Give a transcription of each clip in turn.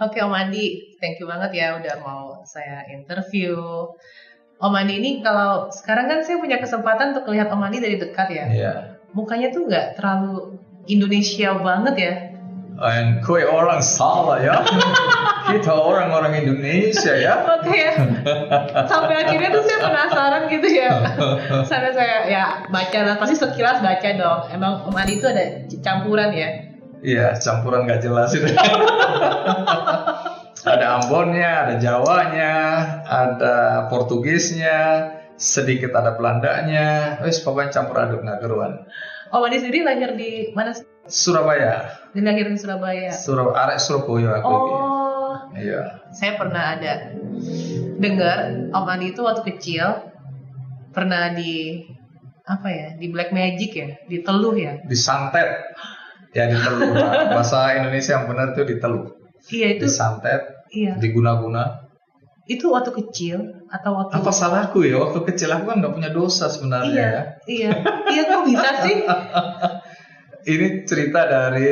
Oke Om Andi, thank you banget ya udah mau saya interview. Om Andi ini kalau sekarang kan saya punya kesempatan untuk lihat Om Andi dari dekat ya. Iya. Mukanya tuh nggak terlalu Indonesia banget ya. And kue orang salah ya. Kita orang-orang Indonesia ya. Oke ya. Sampai akhirnya tuh saya penasaran gitu ya. Sampai saya ya baca lah, pasti sekilas baca dong. Emang Om Andi itu ada campuran ya. Iya, campuran gak jelas itu. ada Ambonnya, ada Jawanya, ada Portugisnya, sedikit ada Belandanya. Wes pokoknya campur aduk nggak keruan. Om Andi sendiri lahir di mana? Surabaya. Dilahir di Surabaya. Surab arek Surabaya aku. Oh, Iya. saya pernah ada dengar Om Andi itu waktu kecil pernah di apa ya di Black Magic ya di teluh ya Disantet. Ya diteluh. Bahasa Indonesia yang benar tuh diteluh. Iya itu Disantet, iya diguna-guna. itu waktu kecil atau waktu Apa salahku ya? Waktu kecil aku kan nggak punya dosa sebenarnya iya ya. iya iya kok bisa sih Ini cerita dari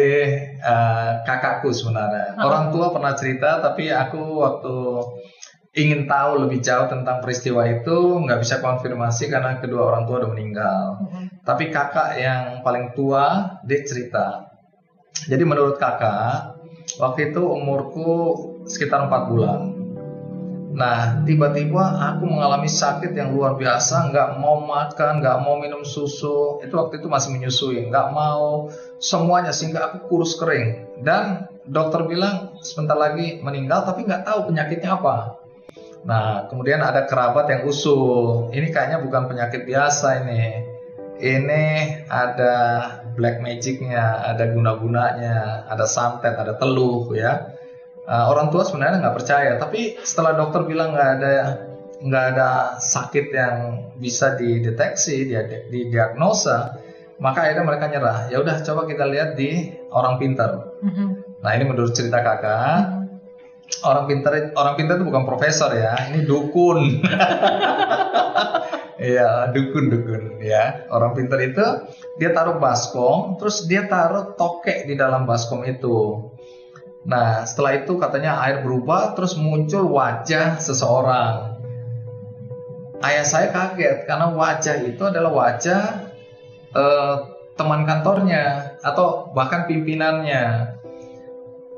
eh, kakakku sebenarnya. Orang tua pernah cerita, tapi aku waktu ingin tahu lebih jauh tentang peristiwa itu nggak bisa konfirmasi karena kedua orang tua udah meninggal. Tapi kakak yang paling tua dia cerita. Jadi menurut kakak, waktu itu umurku sekitar 4 bulan. Nah, tiba-tiba aku mengalami sakit yang luar biasa, nggak mau makan, nggak mau minum susu. Itu waktu itu masih menyusui, nggak mau semuanya sehingga aku kurus kering. Dan dokter bilang sebentar lagi meninggal, tapi nggak tahu penyakitnya apa. Nah, kemudian ada kerabat yang usul. Ini kayaknya bukan penyakit biasa ini. Ini ada black magicnya, ada guna-gunanya, ada santet, ada teluh ya. Uh, orang tua sebenarnya nggak percaya, tapi setelah dokter bilang nggak ada nggak ada sakit yang bisa dideteksi, dia didiagnosa, maka akhirnya mereka nyerah. Ya udah coba kita lihat di orang pintar. Nah ini menurut cerita kakak, orang pintar orang pintar itu bukan profesor ya, ini dukun. Iya dukun dukun ya. Orang pintar itu dia taruh baskom, terus dia taruh tokek di dalam baskom itu. Nah, setelah itu katanya air berubah terus muncul wajah seseorang. Ayah saya kaget karena wajah itu adalah wajah eh, teman kantornya atau bahkan pimpinannya.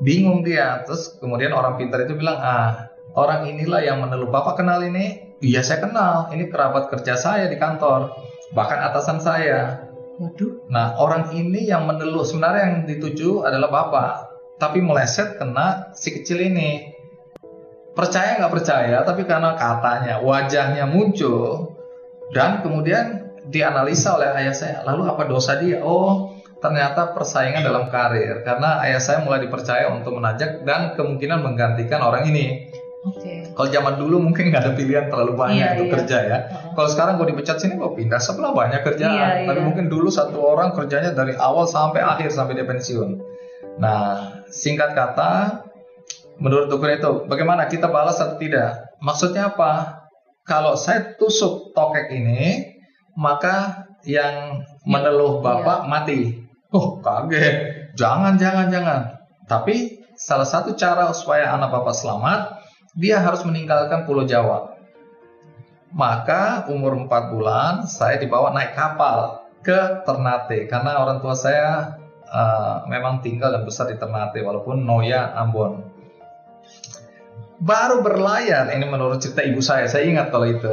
Bingung dia. Terus kemudian orang pintar itu bilang, "Ah, orang inilah yang meneluh. Bapak kenal ini?" "Iya, saya kenal. Ini kerabat kerja saya di kantor. Bahkan atasan saya." waduh Nah, orang ini yang meneluh sebenarnya yang dituju adalah bapak, tapi meleset kena si kecil ini. Percaya nggak percaya, tapi karena katanya wajahnya muncul dan kemudian dianalisa oleh ayah saya, lalu apa dosa dia? Oh, ternyata persaingan dalam karir karena ayah saya mulai dipercaya untuk menajak dan kemungkinan menggantikan orang ini. Oke Kalau zaman dulu mungkin nggak ada pilihan terlalu banyak Iya, untuk iya. kerja ya. Kalau sekarang gue dipecat sini gue pindah sebelah banyak kerjaan. Iya, Tapi iya. mungkin dulu satu orang kerjanya dari awal sampai akhir sampai dia pensiun. Nah, singkat kata, menurut dukun itu, bagaimana kita balas atau tidak? Maksudnya apa? Kalau saya tusuk tokek ini, maka yang meneluh bapak mati. Oh, kaget. Jangan, jangan, jangan. Tapi salah satu cara supaya anak bapak selamat, dia harus meninggalkan Pulau Jawa. Maka umur 4 bulan saya dibawa naik kapal ke Ternate karena orang tua saya eh, memang tinggal dan besar di Ternate walaupun Noya Ambon. Baru berlayar ini menurut cerita ibu saya, saya ingat kalau itu.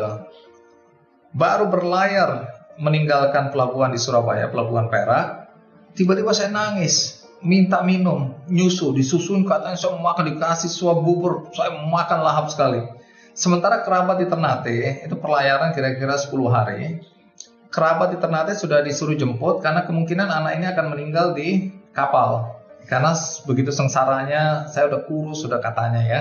Baru berlayar meninggalkan pelabuhan di Surabaya, pelabuhan Perak, tiba-tiba saya nangis, minta minum, nyusu, disusuin katanya saya makan dikasih suap bubur, saya makan lahap sekali. Sementara kerabat di Ternate itu perlayaran kira-kira 10 hari. Kerabat di Ternate sudah disuruh jemput karena kemungkinan anak ini akan meninggal di kapal. Karena begitu sengsaranya, saya udah kurus sudah katanya ya.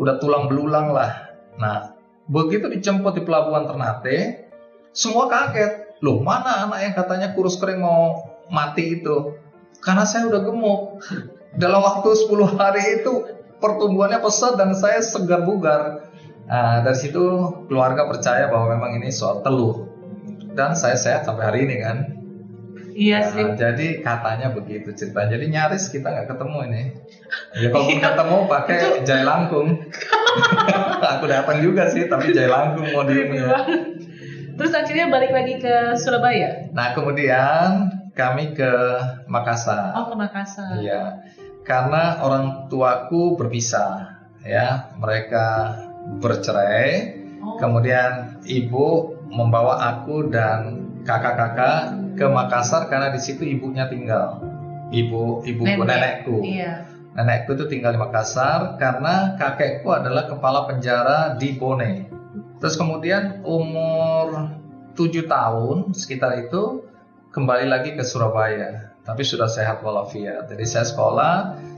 Udah tulang belulang lah. Nah, begitu dijemput di pelabuhan Ternate, semua kaget. Loh, mana anak yang katanya kurus kering mau mati itu? Karena saya udah gemuk. Dalam waktu 10 hari itu pertumbuhannya pesat dan saya segar bugar. Nah, dari situ keluarga percaya bahwa memang ini soal teluh. Dan saya sehat sampai hari ini kan. Iya Nah, sih. jadi katanya begitu cerita. Jadi nyaris kita nggak ketemu ini. Ya kalau Iya. ketemu pakai jai langkung. Aku datang juga sih, tapi jai langkung mau di ini ya. Terus akhirnya balik lagi ke Surabaya. Nah kemudian kami ke Makassar. Oh ke Makassar. Iya, karena orang tuaku berpisah, ya mereka bercerai. Oh. Kemudian ibu membawa aku dan kakak-kakak ke Makassar karena di situ ibunya tinggal. Ibu ibuku Nenek. nenekku. Iya. Nenekku itu tinggal di Makassar karena kakekku adalah kepala penjara di Bone. Terus kemudian umur 7 tahun sekitar itu kembali lagi ke Surabaya. Tapi sudah sehat walafiat. Jadi saya sekolah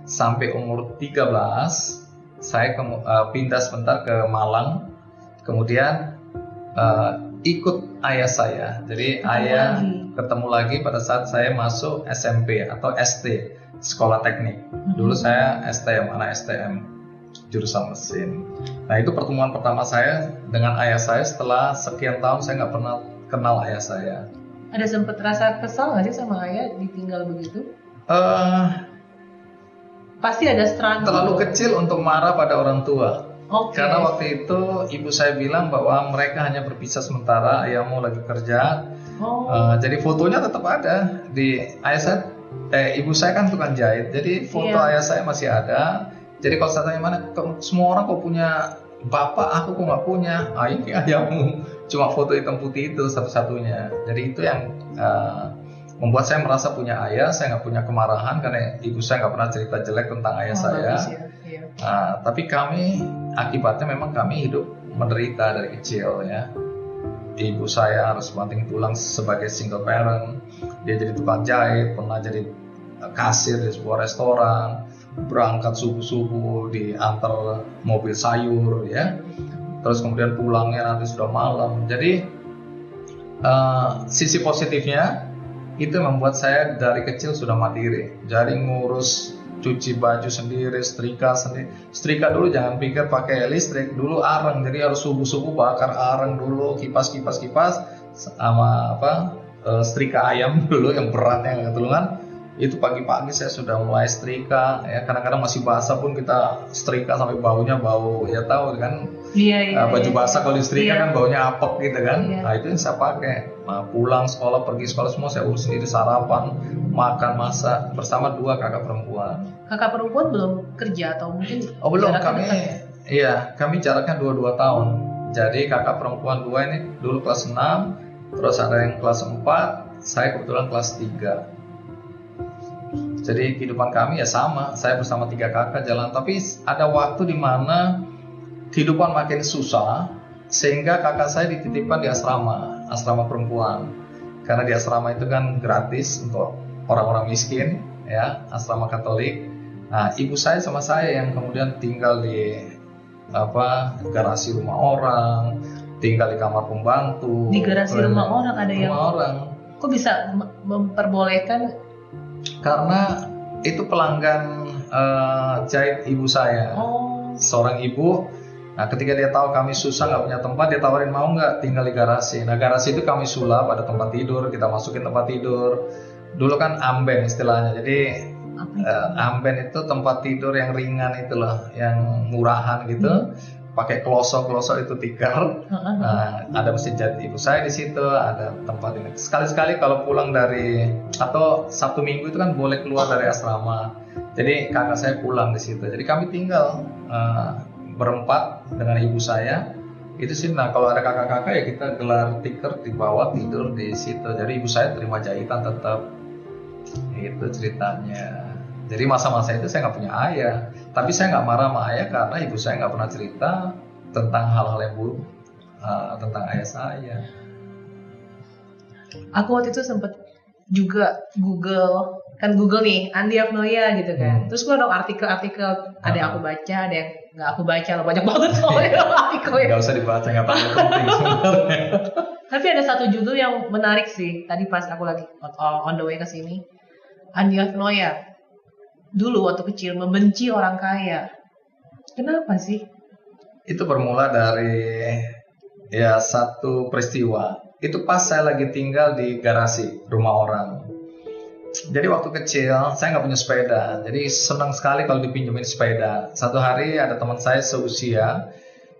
sampai umur 13. Saya kemu- eh, pindah sebentar ke Malang. Kemudian eh, ikut ayah saya. Jadi Ketemu ayah lagi. ketemu lagi pada saat saya masuk SMP atau ST, sekolah teknik. Dulu Mhm. saya STM, anak STM, jurusan mesin. Nah itu pertemuan pertama saya dengan ayah saya setelah sekian tahun saya nggak pernah kenal ayah saya. Ada sempet rasa kesal nggak sih sama ayah ditinggal begitu? eh Pasti ada struggle. terlalu kecil untuk marah pada orang tua. Oke. Karena waktu itu ibu saya bilang bahwa mereka hanya berpisah sementara, ayahmu lagi kerja. Oh. Eh, jadi fotonya tetap ada di ayah saya. Eh, ibu saya kan tukang jahit, jadi foto Iya. ayah saya masih ada. Jadi kalau saya tanya mana, "Kok semua orang kok punya bapak, aku kok nggak punya. Ah ini ayahmu, cuma foto hitam putih itu satu-satunya. Jadi itu yang eh, membuat saya merasa punya ayah. Saya nggak punya kemarahan karena ibu saya nggak pernah cerita jelek tentang ayah Oh, saya. bagus ya. Nah, tapi kami akibatnya memang kami hidup menderita dari kecil ya. Ibu saya harus banting tulang sebagai single parent. Dia jadi tukang jahit, pernah jadi kasir di sebuah restoran, berangkat subuh-subuh diantar mobil sayur ya. Terus kemudian pulangnya nanti sudah malam. Jadi eh, sisi positifnya itu membuat saya dari kecil sudah mandiri. Jadi ngurus cuci baju sendiri, setrika sendiri. Setrika dulu jangan pikir pakai listrik, dulu areng. Jadi harus subuh-subuh bakar areng dulu, kipas-kipas kipas sama apa? eh, setrika ayam dulu yang beratnya yang ketulungan. Itu pagi-pagi saya sudah mulai setrika ya. Kadang-kadang masih basah pun kita setrika sampai baunya bau ya tahu kan Iya iya. Nah, baju iya. basah kalau disetrika Iya. kan baunya apek gitu kan. Iya. Nah, itu yang saya pakai. Nah, pulang sekolah, pergi sekolah semua saya urus sendiri sarapan, makan, masak bersama dua kakak perempuan. Kakak perempuan belum kerja atau mungkin Oh, belum kami dekat? iya, kami jaraknya dua-dua tahun. Jadi kakak perempuan dua ini dulu kelas 6, terus ada yang kelas 4, saya kebetulan kelas 3. Jadi kehidupan kami ya sama, saya bersama tiga kakak jalan. Tapi ada waktu di mana kehidupan makin susah, sehingga kakak saya dititipkan di asrama, asrama perempuan. Karena di asrama itu kan gratis untuk orang-orang miskin, ya, asrama Katolik. Nah, ibu saya sama saya yang kemudian tinggal di apa garasi rumah orang, tinggal di kamar pembantu. Di garasi rumah orang ada yang Rumah orang. kok bisa mem- memperbolehkan Karena itu pelanggan eh, jahit ibu saya. oh. Seorang ibu. Nah ketika dia tahu kami susah nggak punya tempat dia tawarin mau nggak tinggal di garasi. Nah garasi itu kami sulap ada tempat tidur kita masukin tempat tidur. Dulu kan amben istilahnya. Jadi eh, amben itu tempat tidur yang ringan itu loh yang murahan gitu pakai klosok klosok itu tikar. Nah, ada mesin jahit ibu saya di situ, ada tempat ini. Sekali-sekali kalau pulang dari atau Sabtu Minggu itu kan boleh keluar dari asrama. Jadi kakak saya pulang di situ. Jadi kami tinggal eh, berempat dengan ibu saya. Itu sih. Nah, kalau ada kakak-kakak ya kita gelar tikar di bawah tidur di situ. Jadi ibu saya terima jahitan tetap. Itu ceritanya. Jadi masa-masa itu saya nggak punya ayah. Tapi saya nggak marah sama ayah karena ibu saya nggak pernah cerita tentang hal-hal yang buruk uh, tentang ayah saya. aku waktu itu sempet juga Google kan Google nih Andi Afnoya gitu kan Hmm. terus gua dong artikel-artikel ada yang aku baca ada yang nggak aku baca loh banyak banget soalnya artikelnya Nggak usah dibaca nggak penting sebenarnya. tapi ada satu judul yang menarik sih tadi pas aku lagi on- on the way ke sini Andi Afnoya dulu waktu kecil membenci orang kaya kenapa sih Itu bermula dari ya satu peristiwa. Itu pas saya lagi tinggal di garasi rumah orang. jadi waktu kecil saya nggak punya sepeda, jadi senang sekali kalau dipinjemin sepeda. Satu hari ada teman saya seusia,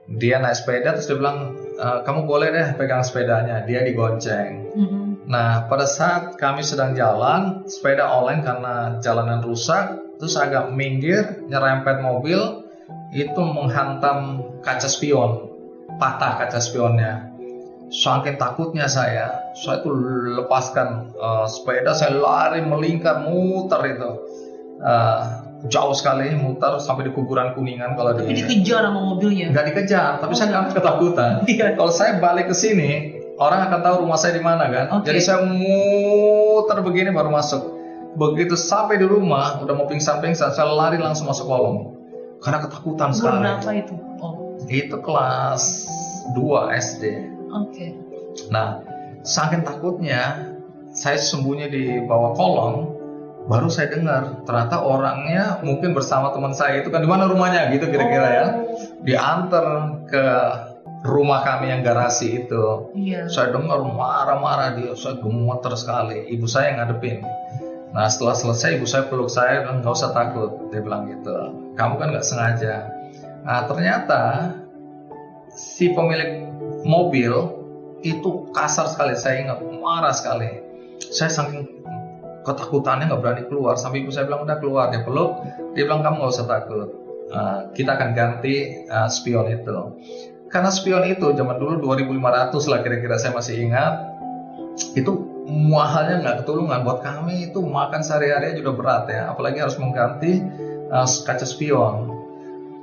dia naik sepeda terus dia bilang, e, kamu boleh deh pegang sepedanya, dia digonceng. Mhm. Nah pada saat kami sedang jalan, sepeda oleng karena jalanan rusak, terus agak minggir, nyerempet mobil, itu menghantam kaca spion, patah kaca spionnya. Saking takutnya saya, saya tuh lepaskan uh, sepeda, saya lari melingkar, muter itu. Uh, jauh sekali muter sampai di kuburan kuningan kalau Tapi di dikejar sama mobilnya. nggak dikejar tapi saya nggak ketakutan Iya. kalau saya balik ke sini orang akan tahu rumah saya di mana kan Oke. jadi saya muter begini baru masuk begitu sampai di rumah udah mau pingsan pingsan saya lari langsung masuk kolong karena ketakutan sekali berapa itu? Oh, itu kelas 2 SD oke. Nah, saking takutnya, saya sembunyi di bawah kolong. Baru saya dengar ternyata orangnya mungkin bersama teman saya itu kan di mana rumahnya gitu kira-kira ya. Diantar ke rumah kami yang garasi itu. Iya. Saya dengar marah-marah dia, saya gemeter sekali. Ibu saya yang ngadepin. Nah setelah selesai ibu saya peluk saya dan nggak usah takut, dia bilang gitu. Kamu kan nggak sengaja. Nah ternyata si pemilik mobil itu kasar sekali. Saya ingat marah sekali. Saya saking ketakutannya nggak berani keluar. Sampai ibu saya bilang udah keluar dia peluk. Dia bilang kamu nggak usah takut. Nah, kita akan ganti uh, spion itu. Karena spion itu zaman dulu 2500 lah kira-kira saya masih ingat. Itu mahalnya nggak ketulungan buat kami itu makan sehari-hari udah berat ya, apalagi harus mengganti uh, kaca spion.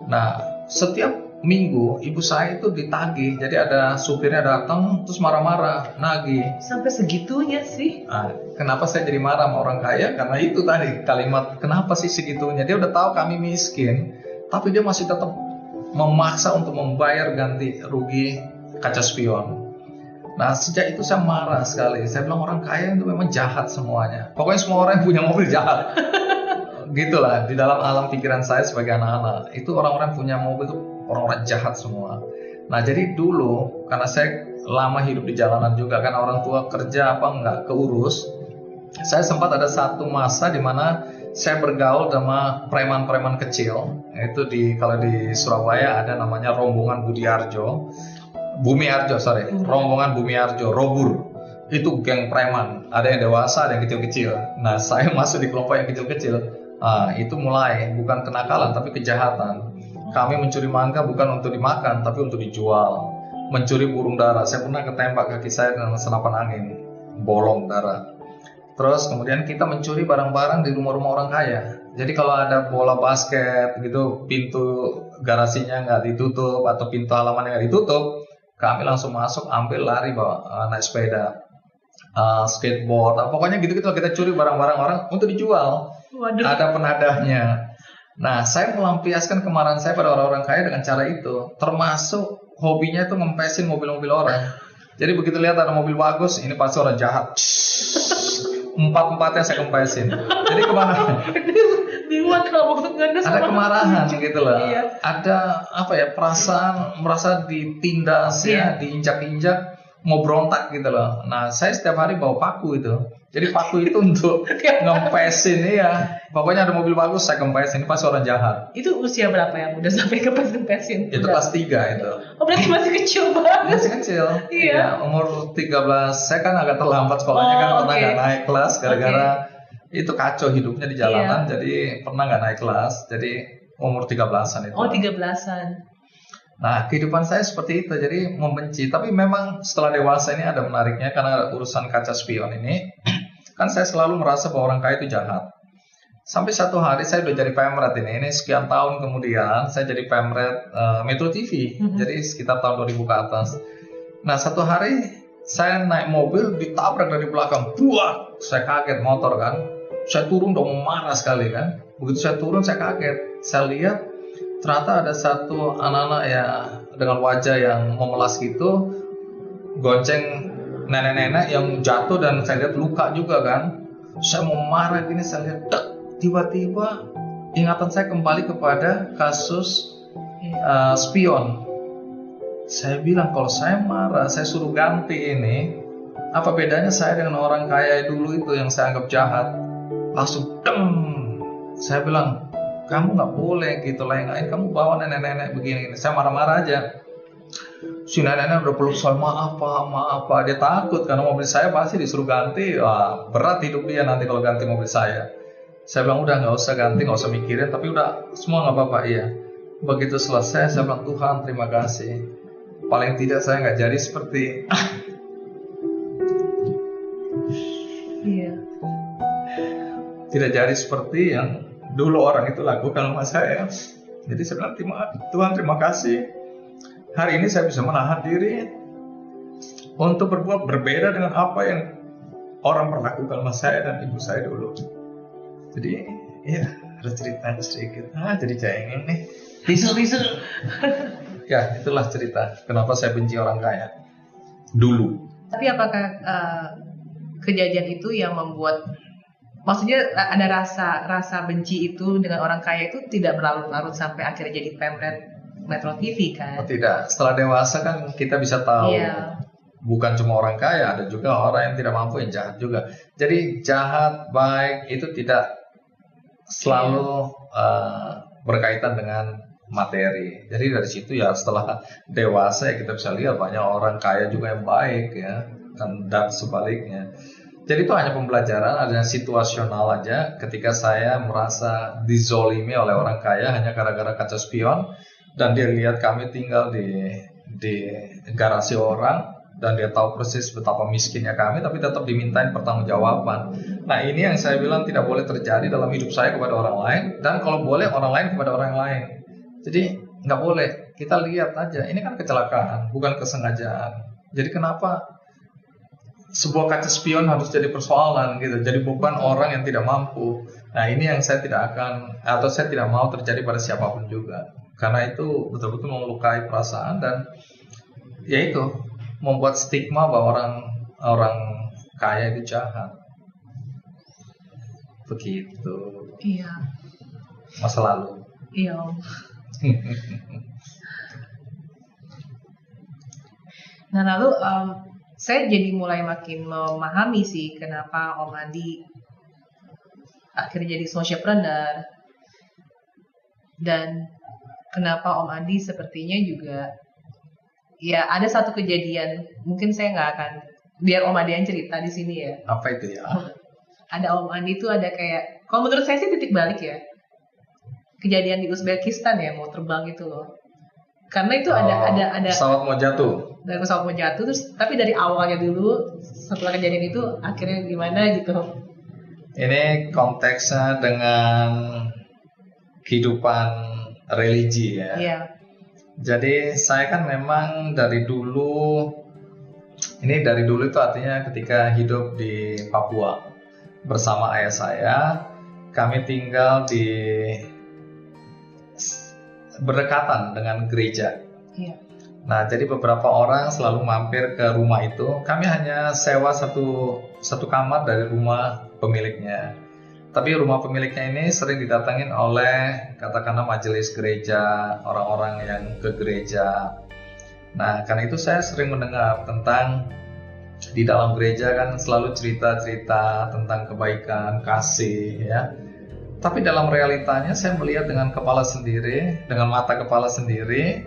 Nah, setiap minggu ibu saya itu ditagih, jadi ada supirnya datang terus marah-marah, nagih. Sampai segitunya sih. Nah, kenapa saya jadi marah sama orang kaya? Karena itu tadi kalimat kenapa sih segitunya? Dia udah tahu kami miskin, tapi dia masih tetap memaksa untuk membayar ganti rugi kaca spion. Nah sejak itu saya marah sekali. Saya bilang orang kaya itu memang jahat semuanya. Pokoknya semua orang yang punya mobil jahat. Gitulah di dalam alam pikiran saya sebagai anak-anak itu orang-orang punya mobil itu orang-orang jahat semua. Nah jadi dulu karena saya lama hidup di jalanan juga kan orang tua kerja apa nggak keurus, saya sempat ada satu masa di mana saya bergaul sama preman-preman kecil. Itu di kalau di Surabaya ada namanya rombongan Budi Arjo, Bumi Arjo sorry, rombongan Bumi Arjo, Robur. Itu geng preman, ada yang dewasa, ada yang kecil-kecil. Nah saya masuk di kelompok yang kecil-kecil. Ah, itu mulai bukan kenakalan tapi kejahatan. Kami mencuri mangga bukan untuk dimakan tapi untuk dijual. Mencuri burung dara. Saya pernah ketembak kaki saya dengan senapan angin, bolong darah. Terus kemudian kita mencuri barang-barang di rumah-rumah orang kaya. Jadi kalau ada bola basket gitu, pintu garasinya nggak ditutup atau pintu halamannya nggak ditutup, kami langsung masuk, ambil lari bawa eh, naik sepeda, eh, skateboard, ah, pokoknya gitu-gitu kita curi barang-barang orang untuk dijual. Waduh. Ada penadahnya. Nah, saya melampiaskan kemarahan saya pada orang-orang kaya dengan cara itu, termasuk hobinya itu ngempesin mobil-mobil orang. Jadi begitu lihat ada mobil bagus, ini pasti orang jahat. Empat-empatnya saya kempesin. Jadi ke mana? Bingung kalau ngenes ada kemarahan gitu loh. Iya. Ada apa ya perasaan merasa ditindas ya, Iya. diinjak-injak, mau berontak gitu loh. Nah saya setiap hari bawa paku itu. Jadi paku itu untuk ngempesin ya. Pokoknya ada mobil bagus saya kempesin. Ini pasti orang jahat. Itu usia berapa ya? Udah sampai ke pesin-pesin? Itu Udah. kelas 3 itu. Oh berarti masih kecil banget. Masih kecil. Iya. Ya, umur 13. Saya kan agak terlambat sekolahnya kan Oh, pernah oke. nggak naik kelas gara-gara itu kacau hidupnya di jalanan. Iya. Jadi pernah nggak naik kelas. Jadi umur 13-an itu. Oh 13-an. Nah, kehidupan saya seperti itu, jadi membenci. Tapi memang setelah dewasa ini ada menariknya karena urusan kaca spion ini, kan saya selalu merasa bahwa orang kaya itu jahat. Sampai satu hari saya udah jadi pemret ini, ini sekian tahun kemudian saya jadi pemret eh, Metro TV, Mhm. jadi sekitar tahun 2000 ke atas. Nah, satu hari saya naik mobil ditabrak dari belakang, buah, saya kaget motor kan, saya turun dong marah sekali kan. Begitu saya turun saya kaget, saya lihat ternyata ada satu anak-anak ya dengan wajah yang memelas gitu gonceng nenek-nenek yang jatuh dan saya lihat luka juga kan. Saya mau marah gini saya lihat tiba-tiba ingatan saya kembali kepada kasus uh, spion. Saya bilang kalau saya marah saya suruh ganti ini apa bedanya saya dengan orang kaya dulu itu yang saya anggap jahat? Langsung deng! Saya bilang kamu nggak boleh gitu lain-lain kamu bawa nenek-nenek begini saya marah-marah aja. Si nenek-nenek udah peluk saya maaf pak maaf pak. Dia takut karena mobil saya pasti disuruh ganti. Wah, berat hidup dia nanti kalau ganti mobil saya. Saya bilang udah nggak usah ganti nggak usah mikirin. Tapi udah semua nggak apa-apa iya. Begitu selesai saya bilang Tuhan terima kasih. Paling tidak saya nggak jadi seperti Iya. tidak jadi seperti yang dulu orang itu lakukan sama saya. Jadi saya bilang terima, Tuhan terima kasih. Hari ini saya bisa menahan diri untuk berbuat berbeda dengan apa yang orang perlakukan sama saya dan ibu saya dulu. Jadi ya ada cerita sedikit. Ah jadi cengeng nih. Bisu bisu. Ya itulah cerita kenapa saya benci orang kaya dulu. Tapi apakah uh, kejadian itu yang membuat maksudnya ada rasa rasa benci itu dengan orang kaya itu tidak berlarut-larut sampai akhirnya jadi pemret Metro TV kan? Oh, tidak. Setelah dewasa kan kita bisa tahu Iya. bukan cuma orang kaya, ada juga orang yang tidak mampu yang jahat juga. Jadi jahat, baik itu tidak selalu uh, berkaitan dengan materi. Jadi dari situ ya setelah dewasa ya kita bisa lihat banyak orang kaya juga yang baik ya, dan, dan sebaliknya. Jadi itu hanya pembelajaran, ada situasional aja. Ketika saya merasa dizolimi oleh orang kaya hanya gara-gara kaca spion dan dia lihat kami tinggal di di garasi orang dan dia tahu persis betapa miskinnya kami tapi tetap dimintain pertanggungjawaban. Nah ini yang saya bilang tidak boleh terjadi dalam hidup saya kepada orang lain dan kalau boleh orang lain kepada orang lain. Jadi nggak boleh kita lihat aja ini kan kecelakaan bukan kesengajaan. Jadi kenapa sebuah kaca spion harus jadi persoalan gitu, jadi beban orang yang tidak mampu. Nah ini yang saya tidak akan atau saya tidak mau terjadi pada siapa pun juga, karena itu betul-betul melukai perasaan dan ya itu membuat stigma bahwa orang orang kaya itu jahat. Begitu Iya. masa lalu. Iya. Nah lalu em, saya jadi mulai makin memahami sih kenapa Om Andi akhirnya jadi socialpreneur dan kenapa Om Andi sepertinya juga ya ada satu kejadian mungkin saya nggak akan biar Om Andi yang cerita di sini ya. Apa itu ya? ada Om Andi tuh ada kayak kalau menurut saya sih titik balik ya. Kejadian di Uzbekistan ya mau terbang itu loh karena itu ada Oh, ada ada pesawat mau jatuh. dari pesawat mau jatuh terus tapi dari awalnya dulu setelah kejadian itu akhirnya gimana gitu Ini konteksnya dengan kehidupan religi ya. iya Jadi saya kan memang dari dulu ini dari dulu itu artinya ketika hidup di Papua bersama ayah saya, kami tinggal di berdekatan dengan gereja. iya Nah, jadi beberapa orang selalu mampir ke rumah itu. Kami hanya sewa satu satu kamar dari rumah pemiliknya. Tapi rumah pemiliknya ini sering didatangin oleh katakanlah majelis gereja, orang-orang yang ke gereja. Nah, karena itu saya sering mendengar tentang di dalam gereja kan selalu cerita-cerita tentang kebaikan, kasih ya. Tapi dalam realitanya saya melihat dengan kepala sendiri, dengan mata kepala sendiri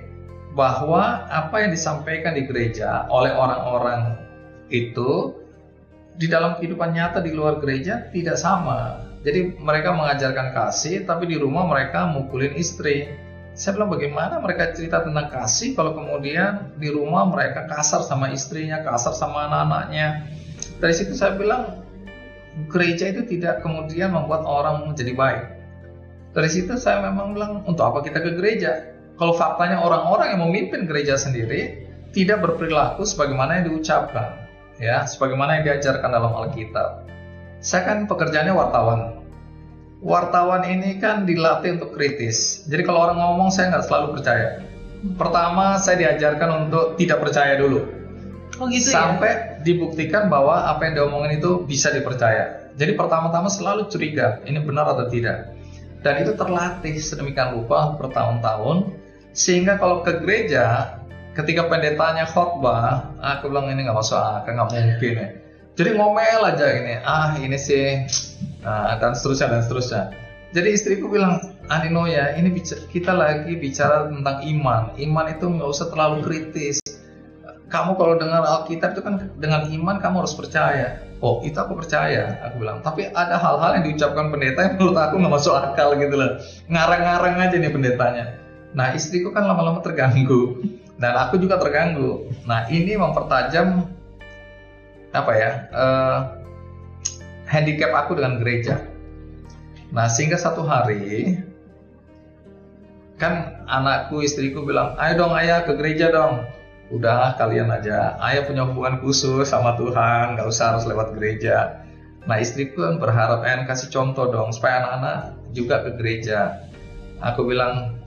bahwa apa yang disampaikan di gereja oleh orang-orang itu di dalam kehidupan nyata di luar gereja tidak sama. Jadi mereka mengajarkan kasih, tapi di rumah mereka mukulin istri. Saya bilang bagaimana mereka cerita tentang kasih kalau kemudian di rumah mereka kasar sama istrinya, kasar sama anak-anaknya. Dari situ saya bilang gereja itu tidak kemudian membuat orang menjadi baik. Dari situ saya memang bilang untuk apa kita ke gereja? Kalau faktanya orang-orang yang memimpin gereja sendiri tidak berperilaku sebagaimana yang diucapkan, ya, sebagaimana yang diajarkan dalam Alkitab. Saya kan pekerjaannya wartawan. Wartawan ini kan dilatih untuk kritis. Jadi kalau orang ngomong saya nggak selalu percaya. Pertama saya diajarkan untuk tidak percaya dulu oh gitu ya sampai dibuktikan bahwa apa yang diomongin itu bisa dipercaya. Jadi pertama-tama selalu curiga, ini benar atau tidak. Dan itu terlatih sedemikian rupa bertahun-tahun, sehingga kalau ke gereja, ketika pendetanya khotbah, aku bilang ini nggak masuk akal, nggak mungkin ya. Jadi ngomel aja ini, ah ini sih Nah, dan seterusnya dan seterusnya. Jadi istriku bilang, Anino ya, ini kita lagi bicara tentang iman. Iman itu nggak usah terlalu kritis. Kamu kalau dengar Alkitab itu kan dengan iman kamu harus percaya. Oh, itu aku percaya, aku bilang. Tapi ada hal-hal yang diucapkan pendeta yang menurut aku nggak masuk akal gitu loh. Ngarang-ngarang aja nih pendetanya. Nah, istriku kan lama-lama terganggu. Dan aku juga terganggu. Nah, ini mempertajam apa ya? eh, handicap aku dengan gereja. Nah, sehingga satu hari kan anakku istriku bilang, "Ayo dong ayah ke gereja dong." Udah kalian aja. Ayah punya hubungan khusus sama Tuhan, nggak usah harus lewat gereja. Nah, istriku kan berharap ayah kasih contoh dong supaya anak-anak juga ke gereja. Aku bilang,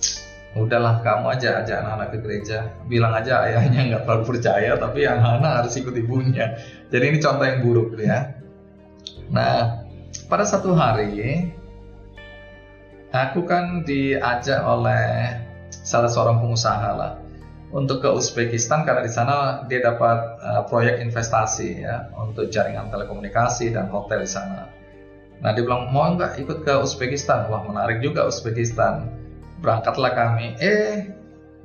udahlah kamu aja ajak anak-anak ke gereja. Bilang aja ayahnya nggak terlalu percaya, tapi anak-anak harus ikut ibunya. Jadi ini contoh yang buruk ya. Nah, pada satu hari aku kan diajak oleh salah seorang pengusaha lah untuk ke Uzbekistan karena di sana dia dapat uh, proyek investasi ya untuk jaringan telekomunikasi dan hotel di sana. Nah dia bilang mau nggak ikut ke Uzbekistan? Wah menarik juga Uzbekistan. Berangkatlah kami. Eh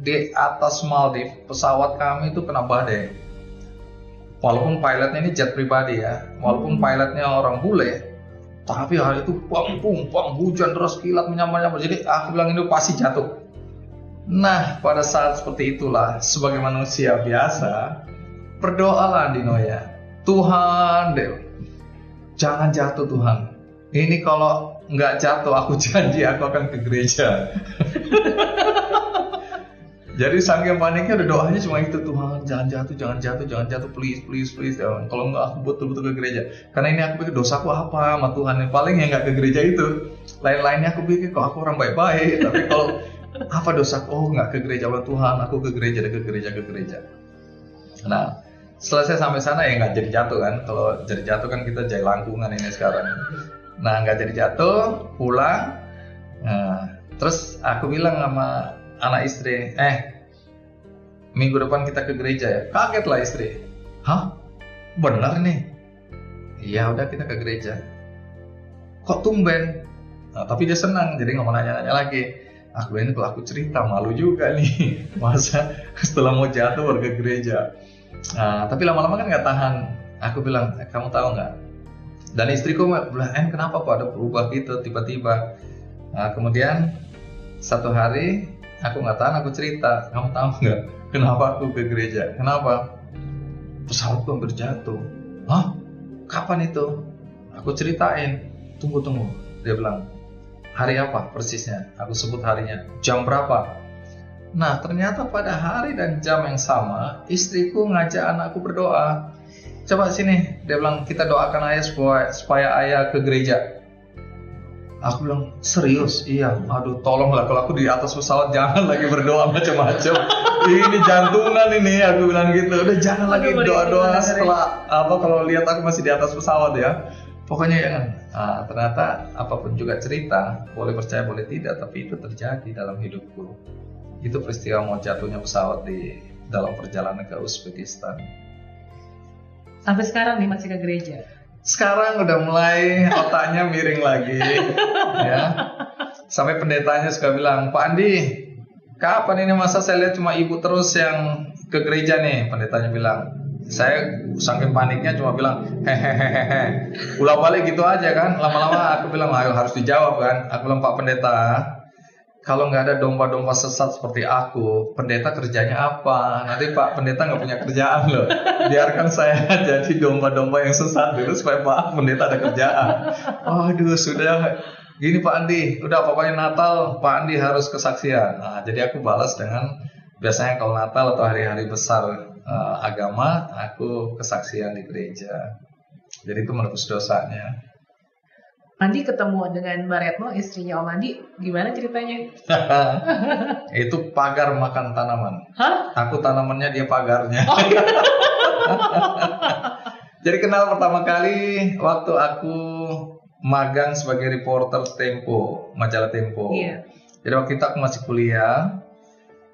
di atas Maldives pesawat kami itu kena badai. Walaupun pilotnya ini jet pribadi ya, walaupun pilotnya orang bule, tapi hari itu pung pang hujan deras kilat menyambar-nyambar. Jadi aku bilang ini pasti jatuh. Nah, pada saat seperti itulah, sebagai manusia biasa, berdoalah Dino ya. Tuhan, deh, jangan jatuh Tuhan. Ini kalau nggak jatuh, aku janji aku akan ke gereja. Jadi saking paniknya udah doanya cuma itu Tuhan jangan jatuh, jangan jatuh, jangan jatuh, please, please, please. Ya. Kalau nggak aku betul-betul ke gereja. Karena ini aku pikir dosaku apa sama Tuhan yang paling yang nggak ke gereja itu. Lain-lainnya aku pikir kok aku orang baik-baik, tapi kalau apa dosaku? Oh nggak ke gereja oleh Tuhan, aku ke gereja, ke gereja, ke gereja. Nah, selesai sampai sana ya nggak jadi jatuh kan. Kalau jadi jatuh kan kita jahit langkungan ini sekarang. Nah nggak jadi jatuh, pulang. Nah, terus aku bilang sama anak istri, eh minggu depan kita ke gereja ya. Kaget lah istri. Hah? Benar nih? Iya udah kita ke gereja. Kok tumben? Nah, tapi dia senang, jadi nggak mau nanya-nanya lagi. Aku ini kalau aku cerita malu juga nih, masa setelah mau jatuh ke gereja. Nah, tapi lama-lama kan nggak tahan. Aku bilang, eh, kamu tahu nggak? Dan istriku bilang, eh kenapa kok ada berubah gitu tiba-tiba? Nah, kemudian satu hari aku nggak tahan, aku cerita, kamu tahu nggak? Kenapa aku ke gereja? Kenapa? Pesawatku jatuh. Hah? Kapan itu? Aku ceritain. Tunggu tunggu. Dia bilang, hari apa persisnya? Aku sebut harinya. Jam berapa? Nah ternyata pada hari dan jam yang sama, istriku ngajak anakku berdoa. Coba sini, dia bilang kita doakan ayah supaya, supaya ayah ke gereja. Aku bilang serius, iya. Aduh, tolonglah kalau aku di atas pesawat jangan lagi berdoa macam-macam. ini jantungan ini, aku bilang gitu. Udah jangan lagi doa-doa setelah apa kalau lihat aku masih di atas pesawat ya. Pokoknya jangan. Nah, ternyata apa pun juga cerita, boleh percaya boleh tidak, tapi itu terjadi dalam hidupku. Itu peristiwa mau jatuhnya pesawat di dalam perjalanan ke Uzbekistan. Sampai sekarang nih masih ke gereja. Sekarang udah mulai otaknya miring lagi, ya. Sampai pendetanya suka bilang, Pak Andi, kapan ini masa saya lihat cuma ibu terus yang ke gereja nih? Pendetanya bilang, saya saking paniknya cuma bilang hehehehe ulah balik gitu aja kan lama-lama aku bilang ayo harus dijawab kan aku bilang Pak Pendeta kalau nggak ada domba-domba sesat seperti aku, pendeta kerjanya apa? Nanti Pak Pendeta nggak punya kerjaan loh. Biarkan saya jadi domba-domba yang sesat dulu supaya Pak Pendeta ada kerjaan. Waduh, sudah gini Pak Andi, udah pokoknya Natal Pak Andi harus kesaksian. Nah, jadi aku balas dengan biasanya kalau Natal atau hari-hari besar uh, agama, aku kesaksian di gereja. Jadi itu menebus dosanya. Andi ketemu dengan Mbak Retno, istrinya Om Andi, gimana ceritanya? itu pagar makan tanaman. Hah? Aku tanamannya dia pagarnya. Oh, iya. Jadi kenal pertama kali waktu aku magang sebagai reporter Tempo, majalah Tempo. Iya. Jadi waktu itu aku masih kuliah.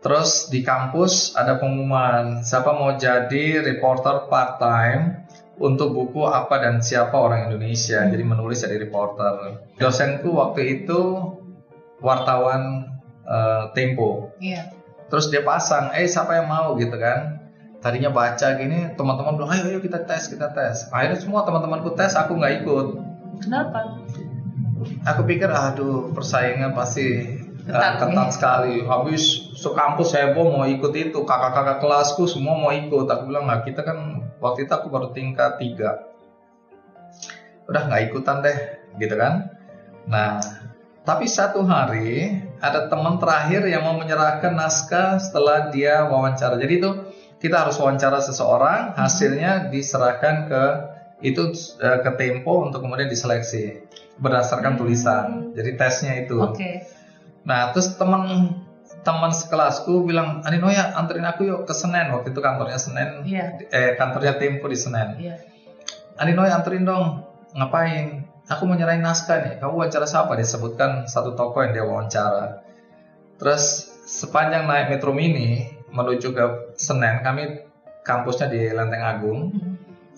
Terus di kampus ada pengumuman siapa mau jadi reporter part time untuk buku apa dan siapa orang Indonesia. Jadi menulis jadi reporter. Dosenku waktu itu wartawan uh, Tempo. Iya. Terus dia pasang, eh siapa yang mau gitu kan? Tadinya baca gini, teman-teman bilang, ayo ayo kita tes, kita tes. Akhirnya semua teman-temanku tes, aku nggak ikut. Kenapa? Aku pikir, aduh persaingan pasti uh, Ketat, ketat ya. sekali. Habis sekampus heboh mau ikut itu, kakak-kakak kelasku semua mau ikut. Aku bilang, nah kita kan waktu itu aku baru tingkat tiga. Udah nggak ikutan deh, gitu kan? Nah, tapi satu hari ada teman terakhir yang mau menyerahkan naskah setelah dia wawancara. Jadi itu kita harus wawancara seseorang, hasilnya diserahkan ke itu eh, ke Tempo untuk kemudian diseleksi berdasarkan tulisan. Jadi tesnya itu. Oke. Nah, terus teman teman sekelasku bilang, Anino ya anterin aku yuk ke Senen. Waktu itu kantornya Senen, Iya. eh kantornya Tempo di Senen. Iya. Anino ya anterin dong. Ngapain? Aku mau nyerahin naskah nih. Kamu wawancara siapa? Dia sebutkan satu toko yang dia wawancara. Terus sepanjang naik Metro Mini menuju ke Senen, kami kampusnya di Lenteng Agung. Mhm.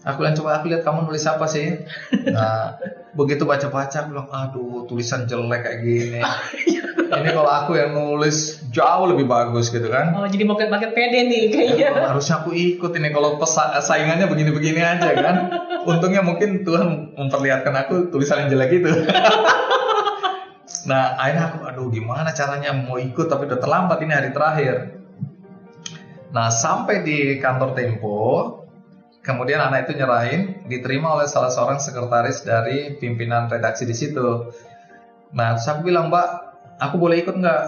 Aku bilang coba aku lihat kamu nulis apa sih? Nah, begitu baca-baca aku bilang aduh tulisan jelek kayak gini. Ini kalau aku yang nulis jauh lebih bagus gitu kan. Oh, jadi makin makin pede nih kayaknya. Ya, harusnya aku ikut ini kalau saingannya begini-begini aja kan. Untungnya mungkin Tuhan memperlihatkan aku tulisan yang jelek itu. nah akhirnya aku aduh gimana caranya mau ikut tapi udah terlambat ini hari terakhir. Nah sampai di kantor Tempo, kemudian anak itu nyerahin, diterima oleh salah seorang sekretaris dari pimpinan redaksi di situ. Nah terus aku bilang mbak, aku boleh ikut nggak?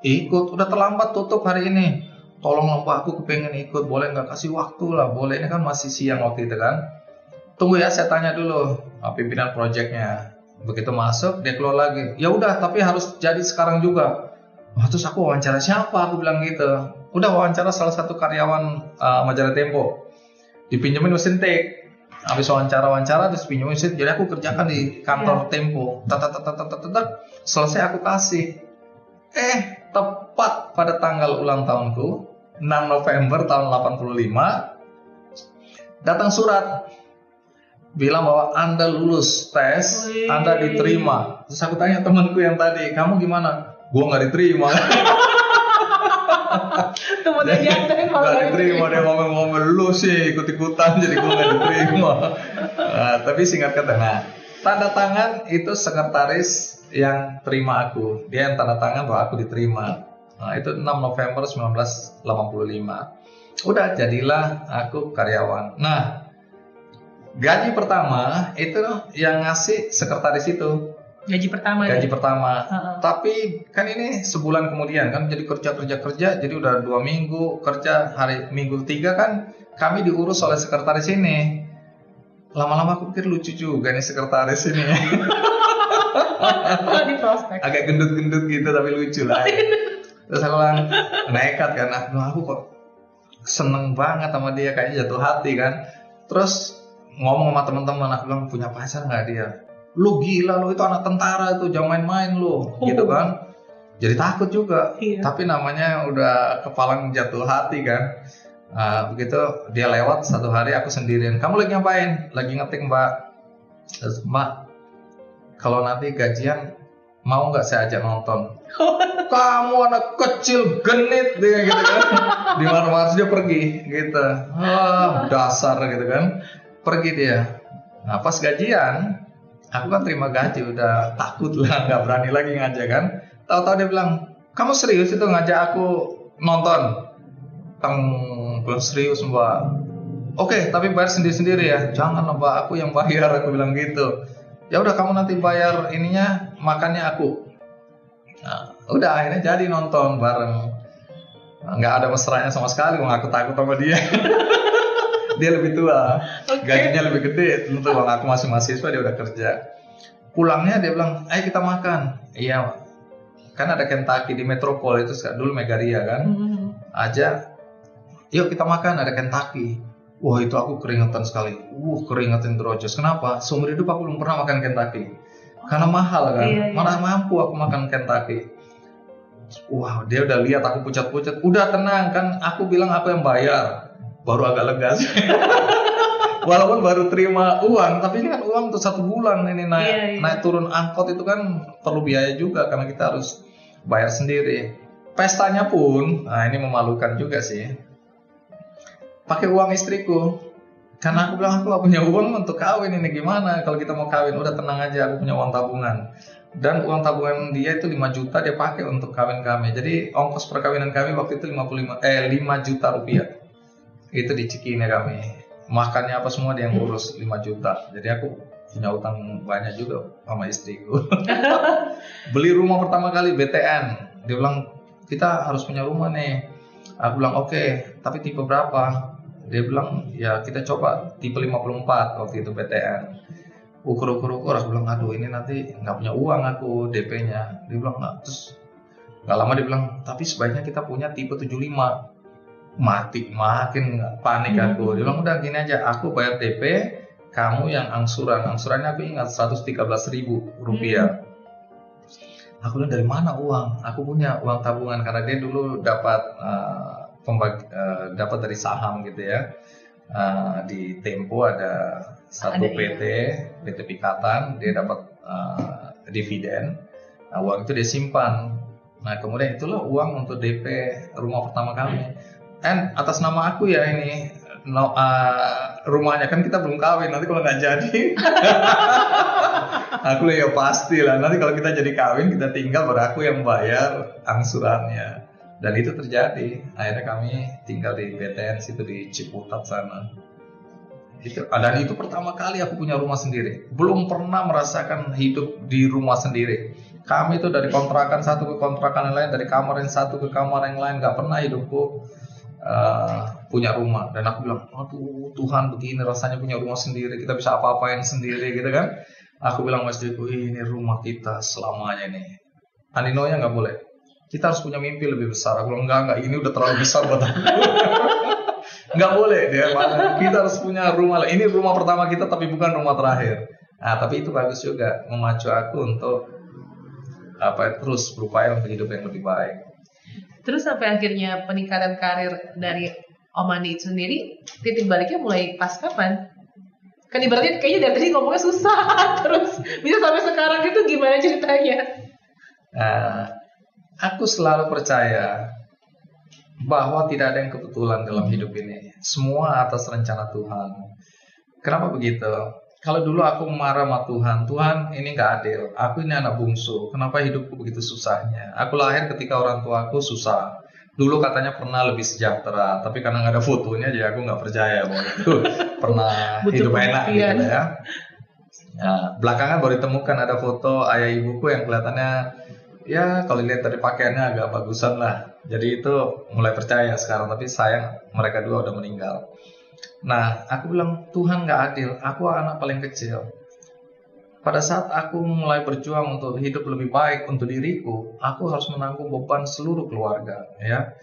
Ikut, udah terlambat tutup hari ini. Tolong mbak, aku kepengen ikut, boleh nggak kasih waktu lah, boleh ini kan masih siang waktu itu kan. Tunggu ya, saya tanya dulu uh, pimpinan proyeknya. Begitu masuk, dia keluar lagi. Ya udah, tapi harus jadi sekarang juga. Wah, terus aku wawancara siapa? Aku bilang gitu. Udah wawancara salah satu karyawan uh, majalah Tempo. Dipinjemin mesin take. Habis wawancara-wawancara terus pinjemin mesin. Jadi aku kerjakan di kantor Tempo. Tat, tat, tat, tat, tat, tat, tat. Selesai aku kasih. Eh, tepat pada tanggal ulang tahunku, 6 November tahun 85, datang surat bilang bahwa Anda lulus tes. Anda diterima. Terus aku tanya temanku yang tadi, kamu gimana? Gua nggak diterima. Temennya jangan kalau Nggak diterima dia ngomong-ngomong lu sih ikut-ikutan jadi gua nggak diterima. Nah, tapi singkat kata, nah tanda tangan itu sekretaris yang terima aku. Dia yang tanda tangan bahwa aku diterima. Nah, itu 6 November 1985. Udah jadilah aku karyawan. Nah, gaji pertama itu yang ngasih sekretaris itu gaji pertama ya? gaji pertama. Heeh. Tapi kan ini sebulan kemudian kan jadi kerja kerja kerja jadi udah dua minggu kerja hari minggu tiga kan kami diurus oleh sekretaris ini. Lama-lama aku pikir lucu juga nih sekretaris ini. Agak gendut-gendut gitu tapi lucu lah. Terus aku bilang nekat kan, aduh aku kok seneng banget sama dia kayaknya jatuh hati kan. Terus ngomong sama teman-teman aku bilang punya pacar nggak dia? Lu gila lu itu anak tentara itu jangan main-main lu gitu kan. Jadi takut juga. Iya. Tapi namanya udah kepalang jatuh hati kan. Nah, begitu dia lewat satu hari aku sendirian. Kamu lagi ngapain? Lagi ngetik mbak. Terus, mbak, kalau nanti gajian mau nggak saya ajak nonton? Kamu anak kecil genit dia gitu kan. Di mana dia pergi gitu. Ah, dasar gitu kan. Pergi dia. Nah pas gajian, aku kan terima gaji udah takut lah nggak berani lagi ngajak kan. Tahu-tahu dia bilang, kamu serius itu ngajak aku nonton? Teng, belum serius mbak. Oke, tapi bayar sendiri-sendiri ya. Jangan mbak, aku yang bayar. Aku bilang gitu. Ya udah kamu nanti bayar ininya, makannya aku. Nah, udah akhirnya jadi nonton bareng. Nggak ada mesranya sama sekali, aku takut sama dia. dia lebih tua, Oke. gajinya lebih gede. Tentu bang aku masih mahasiswa dia udah kerja. Pulangnya dia bilang, ayo kita makan. Iya, kan ada Kentucky di Metropol itu dulu Megaria kan? Mhm. aja yuk kita makan ada Kentucky. Wah itu aku keringetan sekali. Uh keringetan terojos kenapa? Seumur hidup aku belum pernah makan Kentucky. Karena mahal kan? Iya, iya. mana mampu aku makan Kentucky. Wah dia udah lihat aku pucat-pucat. Udah tenang kan? Aku bilang aku yang bayar baru agak lega sih. walaupun baru terima uang tapi ini kan uang untuk satu bulan ini naik Iya, iya. naik turun. Angkot itu kan perlu biaya juga karena kita harus bayar sendiri. Pestanya pun nah ini memalukan juga sih. Pakai uang istriku. Karena aku bilang aku gak punya uang untuk kawin ini gimana? Kalau kita mau kawin udah tenang aja aku punya uang tabungan. Dan uang tabungan dia itu 5 juta dia pakai untuk kawin kami. Jadi ongkos perkawinan kami waktu itu 55 eh 5 juta rupiah itu di Cikini kami makannya apa semua dia yang ngurus 5 juta. Jadi aku punya utang banyak juga sama istriku. Beli rumah pertama kali BTN dia bilang kita harus punya rumah nih. Aku bilang oke tapi tipe berapa? Dia bilang ya kita coba tipe 54 waktu itu BTN ukur ukur ukur aku bilang aduh ini nanti nggak punya uang aku DP-nya dia bilang nggak. Terus nggak lama dia bilang tapi sebaiknya kita punya tipe 75 mati makin panik aku. Dia bilang udah gini aja aku bayar DP kamu yang angsuran. Angsurannya aku ingat 113 ribu rupiah. Aku bilang dari mana uang? Aku punya uang tabungan. Karena dia dulu dapat eh, pembagi eh, dapat dari saham gitu ya. Eh, di Tempo ada satu Ada, PT PT Pikatan dia dapat eh, dividen. Nah, uang itu dia simpan. Nah kemudian itulah uang untuk DP rumah pertama kami and atas nama aku ya ini. No, eh, rumahnya kan kita belum kawin nanti kalau nggak jadi. Aku ya pasti lah. Nanti kalau kita jadi kawin kita tinggal baru aku yang bayar angsurannya. Dan itu terjadi. Akhirnya kami tinggal di BTN situ di Ciputat sana. Itu dan itu pertama kali aku punya rumah sendiri. Belum pernah merasakan hidup di rumah sendiri. Kami itu dari kontrakan satu ke kontrakan yang lain dari kamar yang satu ke kamar yang lain nggak pernah hidupku uh, punya rumah. Dan aku bilang aduh Tuhan begini rasanya punya rumah sendiri kita bisa apa-apain sendiri gitu kan. Aku bilang mas Deku ini rumah kita selamanya nih. Andinonya nggak boleh. Kita harus punya mimpi lebih besar. Aku bilang enggak enggak ini udah terlalu besar buat aku. Nggak boleh dia kita harus punya rumah. Ini rumah pertama kita tapi bukan rumah terakhir. Nah tapi itu bagus juga memacu aku untuk apa terus berupaya untuk hidup yang lebih baik Terus sampai akhirnya peningkatan karir dari Om Andi itu sendiri, titik baliknya mulai pas kapan? Kan ibaratnya kayaknya dari tadi ngomongnya susah terus bisa sampai sekarang itu gimana ceritanya? Nah, aku selalu percaya bahwa tidak ada yang kebetulan dalam hidup ini. Semua atas rencana Tuhan. Kenapa begitu? Kalau dulu aku marah sama Tuhan, Tuhan ini nggak adil. Aku ini anak bungsu. Kenapa hidupku begitu susahnya? Aku lahir ketika orang tuaku susah. Dulu katanya pernah lebih sejahtera, tapi karena nggak ada fotonya, jadi aku nggak percaya bahwa itu pernah Butuh hidup enak gitu ya. Nah, belakangan baru ditemukan ada foto ayah ibuku yang kelihatannya ya kalau lihat dari pakaiannya agak bagusan lah. Jadi itu mulai percaya sekarang. Tapi sayang mereka dua udah meninggal. Nah, aku bilang Tuhan nggak adil. Aku anak paling kecil. Pada saat aku mulai berjuang untuk hidup lebih baik untuk diriku, aku harus menanggung beban seluruh keluarga. Ya,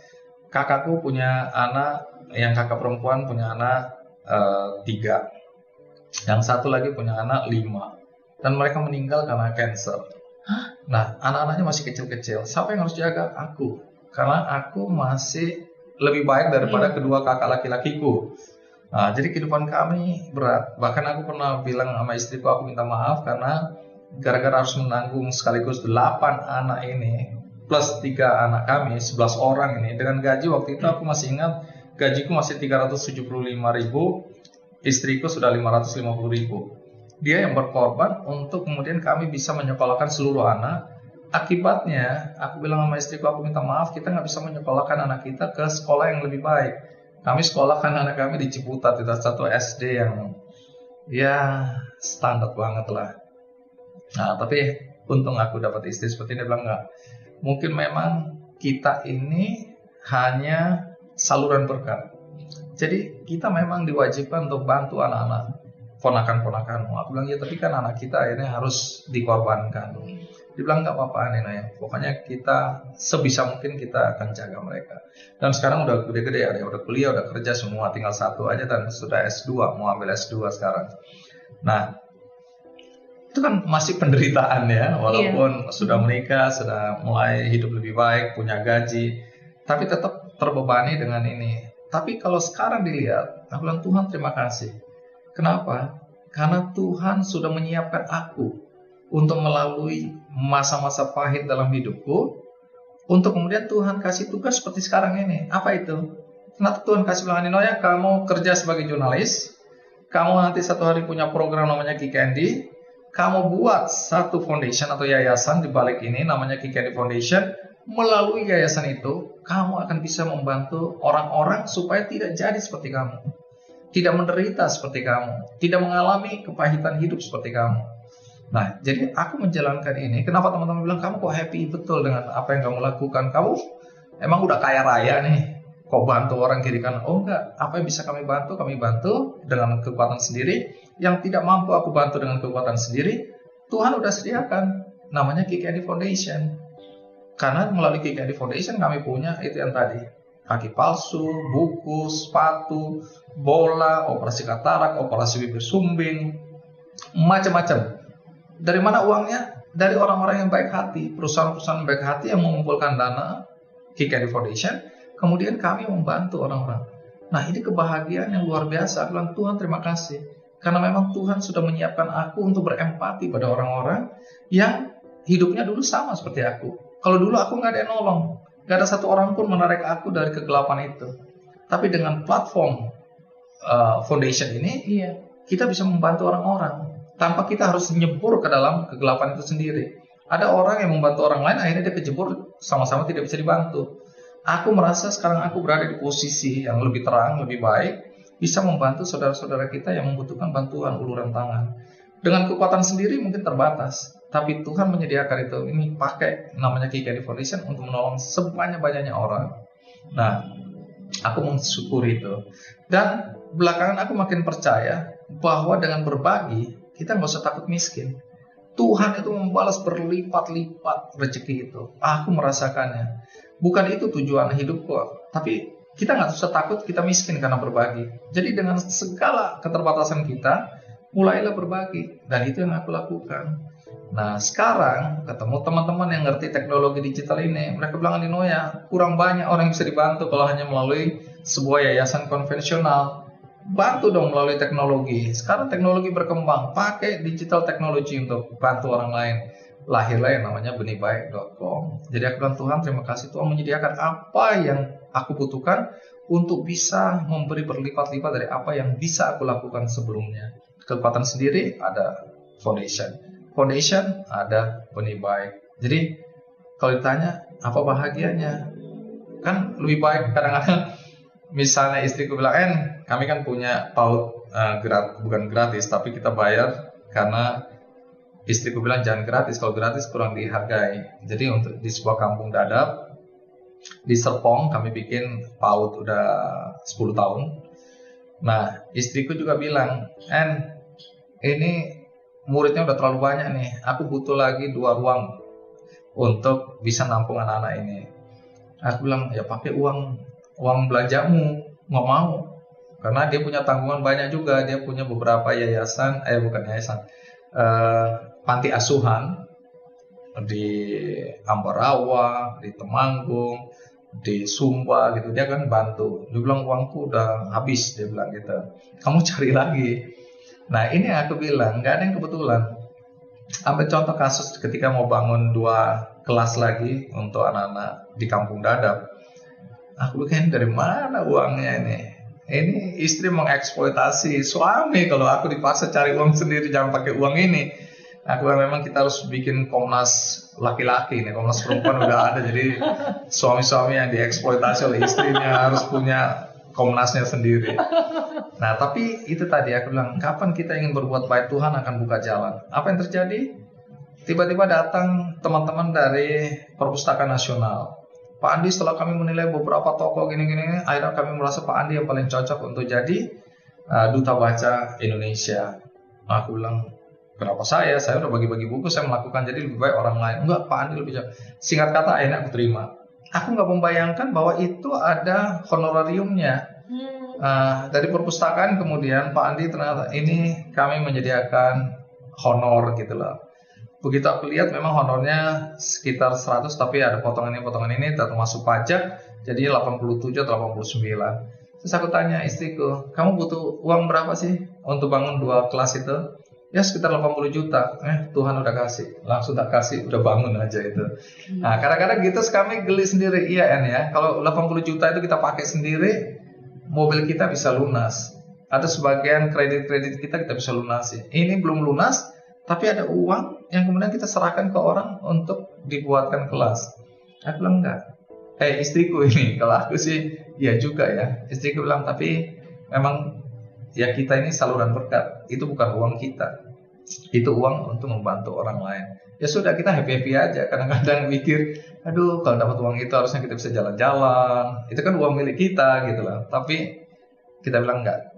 kakakku punya anak, yang kakak perempuan punya anak eh, tiga, yang satu lagi punya anak lima, dan mereka meninggal karena cancer. Nah, anak-anaknya masih kecil-kecil. Siapa yang harus jaga? Aku. Karena aku masih lebih baik daripada kedua kakak laki-lakiku. Nah, jadi kehidupan kami berat. Bahkan aku pernah bilang sama istriku, aku minta maaf karena gara-gara harus menanggung sekaligus 8 anak ini plus tiga anak kami, 11 orang ini dengan gaji waktu itu aku masih ingat gajiku masih 375 ribu, istriku sudah 550 ribu. Dia yang berkorban untuk kemudian kami bisa menyekolahkan seluruh anak. Akibatnya, aku bilang sama istriku, aku minta maaf, kita nggak bisa menyekolahkan anak kita ke sekolah yang lebih baik. Kami sekolahkan anak kami di Ciputat, itu satu SD yang ya standar banget lah. Nah, tapi untung aku dapat istri seperti ini, bilang nggak. Mungkin memang kita ini hanya saluran berkat. Jadi kita memang diwajibkan untuk bantu anak-anak ponakan-ponakanmu. Aku bilang ya tapi kan anak kita akhirnya harus dikorbankan. Dibilang nggak apa-apa Nena ya. Pokoknya kita sebisa mungkin kita akan jaga mereka. Dan sekarang udah gede-gede ada yang udah kuliah, udah kerja semua, tinggal satu aja dan sudah S2, mau ambil S2 sekarang. Nah, itu kan masih penderitaan ya, walaupun sudah menikah, sudah mulai hidup lebih baik, punya gaji, tapi tetap terbebani dengan ini. Tapi kalau sekarang dilihat, aku bilang Tuhan terima kasih. Kenapa? Karena Tuhan sudah menyiapkan aku untuk melalui masa-masa pahit dalam hidupku untuk kemudian Tuhan kasih tugas seperti sekarang ini. Apa itu? Kenapa Tuhan kasih bilang Ninoya, kamu kerja sebagai jurnalis, kamu nanti satu hari punya program namanya Kikendi, kamu buat satu foundation atau yayasan di balik ini namanya Kikendi Foundation, melalui yayasan itu, kamu akan bisa membantu orang-orang supaya tidak jadi seperti kamu. Tidak menderita seperti kamu. Tidak mengalami kepahitan hidup seperti kamu. Nah, jadi aku menjalankan ini. Kenapa teman-teman bilang kamu kok happy betul dengan apa yang kamu lakukan? Kamu emang udah kaya raya nih kok bantu orang kiri kanan oh enggak apa yang bisa kami bantu kami bantu dengan kekuatan sendiri yang tidak mampu aku bantu dengan kekuatan sendiri Tuhan udah sediakan namanya KKD Foundation karena melalui KKD Foundation kami punya itu yang tadi kaki palsu, buku, sepatu, bola, operasi katarak, operasi bibir sumbing, macam-macam. Dari mana uangnya? Dari orang-orang yang baik hati, perusahaan-perusahaan baik hati yang mengumpulkan dana KKD Foundation Kemudian kami membantu orang-orang. Nah ini kebahagiaan yang luar biasa. Aku bilang Tuhan terima kasih. Karena memang Tuhan sudah menyiapkan aku untuk berempati pada orang-orang yang hidupnya dulu sama seperti aku. Kalau dulu aku nggak ada yang nolong. Nggak ada satu orang pun menarik aku dari kegelapan itu. Tapi dengan platform uh, foundation ini, iya. kita bisa membantu orang-orang. Tanpa kita harus nyebur ke dalam kegelapan itu sendiri. Ada orang yang membantu orang lain, akhirnya dia kejebur sama-sama tidak bisa dibantu aku merasa sekarang aku berada di posisi yang lebih terang, lebih baik, bisa membantu saudara-saudara kita yang membutuhkan bantuan uluran tangan. Dengan kekuatan sendiri mungkin terbatas, tapi Tuhan menyediakan itu. Ini pakai namanya KKD Foundation untuk menolong sebanyak-banyaknya orang. Nah, aku mensyukuri itu. Dan belakangan aku makin percaya bahwa dengan berbagi, kita nggak usah takut miskin. Tuhan itu membalas berlipat-lipat rezeki itu. Aku merasakannya. Bukan itu tujuan hidup kok. Tapi kita nggak usah takut kita miskin karena berbagi. Jadi dengan segala keterbatasan kita, mulailah berbagi. Dan itu yang aku lakukan. Nah sekarang ketemu teman-teman yang ngerti teknologi digital ini, mereka bilang Nino ya kurang banyak orang yang bisa dibantu kalau hanya melalui sebuah yayasan konvensional. Bantu dong melalui teknologi. Sekarang teknologi berkembang, pakai digital teknologi untuk bantu orang lain lahirlah yang namanya benihbaik.com. Jadi aku bilang Tuhan terima kasih Tuhan menyediakan apa yang aku butuhkan untuk bisa memberi berlipat-lipat dari apa yang bisa aku lakukan sebelumnya. Kekuatan sendiri ada foundation. Foundation ada benih baik. Jadi kalau ditanya apa bahagianya? Kan lebih baik kadang-kadang misalnya istriku bilang, "En, kami kan punya paut uh, grat, bukan gratis tapi kita bayar karena istriku bilang jangan gratis kalau gratis kurang dihargai. Jadi untuk di sebuah kampung dadap di Serpong kami bikin PAUD udah 10 tahun. Nah istriku juga bilang En ini muridnya udah terlalu banyak nih aku butuh lagi dua ruang untuk bisa nampung anak-anak ini. Aku bilang ya pakai uang uang belanjamu nggak mau karena dia punya tanggungan banyak juga dia punya beberapa yayasan eh bukan yayasan uh, panti asuhan di Ambarawa, di Temanggung, di Sumba gitu dia kan bantu. Dia bilang uangku udah habis dia bilang gitu. Kamu cari lagi. Nah ini yang aku bilang nggak ada yang kebetulan. Ambil contoh kasus ketika mau bangun dua kelas lagi untuk anak-anak di kampung Dadap. Aku bilang dari mana uangnya ini? Ini istri mengeksploitasi suami kalau aku dipaksa cari uang sendiri jangan pakai uang ini Aku memang kita harus bikin komnas laki-laki nih, komnas perempuan udah ada, jadi suami-suami yang dieksploitasi oleh istrinya harus punya komnasnya sendiri. Nah, tapi itu tadi aku bilang, kapan kita ingin berbuat baik Tuhan akan buka jalan. Apa yang terjadi? Tiba-tiba datang teman-teman dari Perpustakaan Nasional. Pak Andi setelah kami menilai beberapa tokoh gini-gini, akhirnya kami merasa Pak Andi yang paling cocok untuk jadi uh, duta baca Indonesia. Aku bilang, Kenapa saya? Saya udah bagi-bagi buku, saya melakukan jadi lebih baik orang lain. Enggak, Pak Andi lebih jauh. Singkat kata, akhirnya aku terima. Aku nggak membayangkan bahwa itu ada honorariumnya. Uh, dari perpustakaan kemudian Pak Andi ternyata ini kami menyediakan honor gitu loh. Begitu aku lihat memang honornya sekitar 100 tapi ada potongan ini potongan ini termasuk pajak jadi 87 atau 89. Terus aku tanya istriku, kamu butuh uang berapa sih untuk bangun dua kelas itu? Ya sekitar 80 juta. Eh Tuhan udah kasih, langsung tak kasih, udah bangun aja itu. Nah kadang-kadang gitu kami geli sendiri, iya En ya. Kalau 80 juta itu kita pakai sendiri, mobil kita bisa lunas. Ada sebagian kredit-kredit kita kita bisa lunasi. Ini belum lunas, tapi ada uang yang kemudian kita serahkan ke orang untuk dibuatkan kelas. Aku bilang enggak. Eh istriku ini, kalau aku sih ya juga ya. Istriku bilang tapi memang ya kita ini saluran berkat. Itu bukan uang kita. Itu uang untuk membantu orang lain. Ya sudah kita happy happy aja. Kadang-kadang mikir, aduh kalau dapat uang itu harusnya kita bisa jalan-jalan. Itu kan uang milik kita gitu lah. Tapi kita bilang enggak.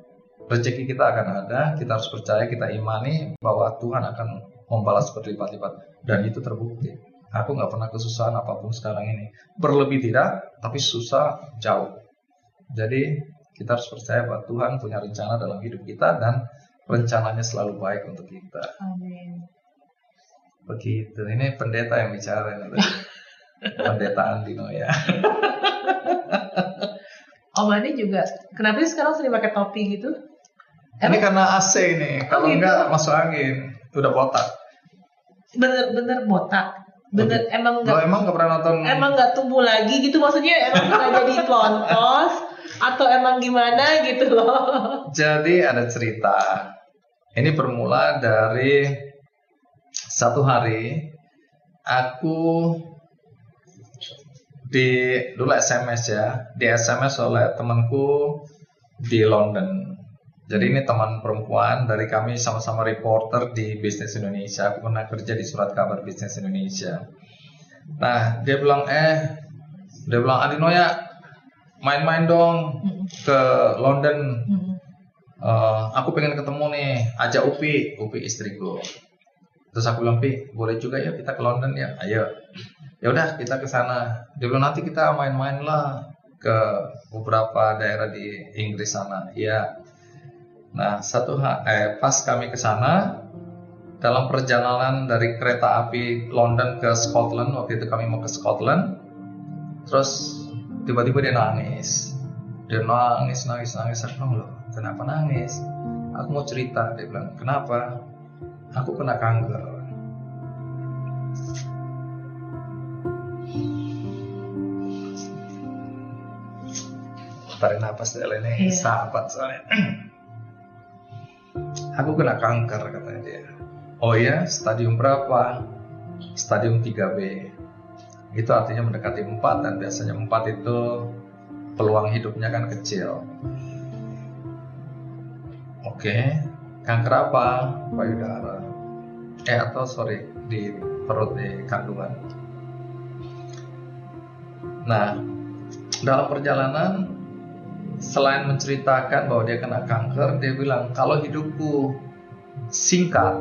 Rezeki kita akan ada. Kita harus percaya, kita imani bahwa Tuhan akan membalas berlipat-lipat. Dan itu terbukti. Aku nggak pernah kesusahan apa pun sekarang ini. Berlebih tidak, tapi susah jauh. Jadi kita harus percaya bahwa Tuhan punya rencana dalam hidup kita dan rencananya selalu baik untuk kita. Amin. Begitu. Ini pendeta yang bicara. pendeta Andino ya. Om Andi juga, kenapa sih sekarang sering pakai topi gitu? Ini karena AC ini. Kalau Oh, gitu. enggak masuk angin, udah botak. Bener-bener botak. Bener, emang Kalau nggak emang nggak pernah nonton emang nggak tumbuh lagi gitu maksudnya emang nggak jadi pelontos atau emang gimana gitu loh Jadi ada cerita. Ini bermula dari satu hari aku di dulu SMS ya, di SMS oleh temanku di London. Jadi ini teman perempuan dari kami sama-sama reporter di Bisnis Indonesia. Aku pernah kerja di surat kabar Bisnis Indonesia. Nah, dia bilang, eh, dia bilang, Adinoya, main-main dong ke London. Eh, aku pengen ketemu nih, ajak Upi, Upi istriku. Terus aku bilang, Pi, boleh juga ya kita ke London ya? Ayo. Ya udah, kita ke sana. Dia bilang nanti kita main-main lah ke beberapa daerah di Inggris sana. Iya. Nah, satu eh, pas kami ke sana dalam perjalanan dari kereta api London ke Scotland waktu itu kami mau ke Scotland terus tiba-tiba dia nangis. Dia nangis nangis nangis. Aku bilang loh kenapa nangis? Aku mau cerita. Dia bilang kenapa? Aku kena kanker. Tarik nafas dulu ini Iya. sahabat soalnya aku kena kanker katanya dia. Oh ya stadium berapa? Stadium 3B itu artinya mendekati 4 dan biasanya 4 itu peluang hidupnya kan kecil. Oke kanker apa? Payudara. Eh atau sorry di perut di kandungan. Nah dalam perjalanan selain menceritakan bahwa dia kena kanker, dia bilang kalau hidupku singkat,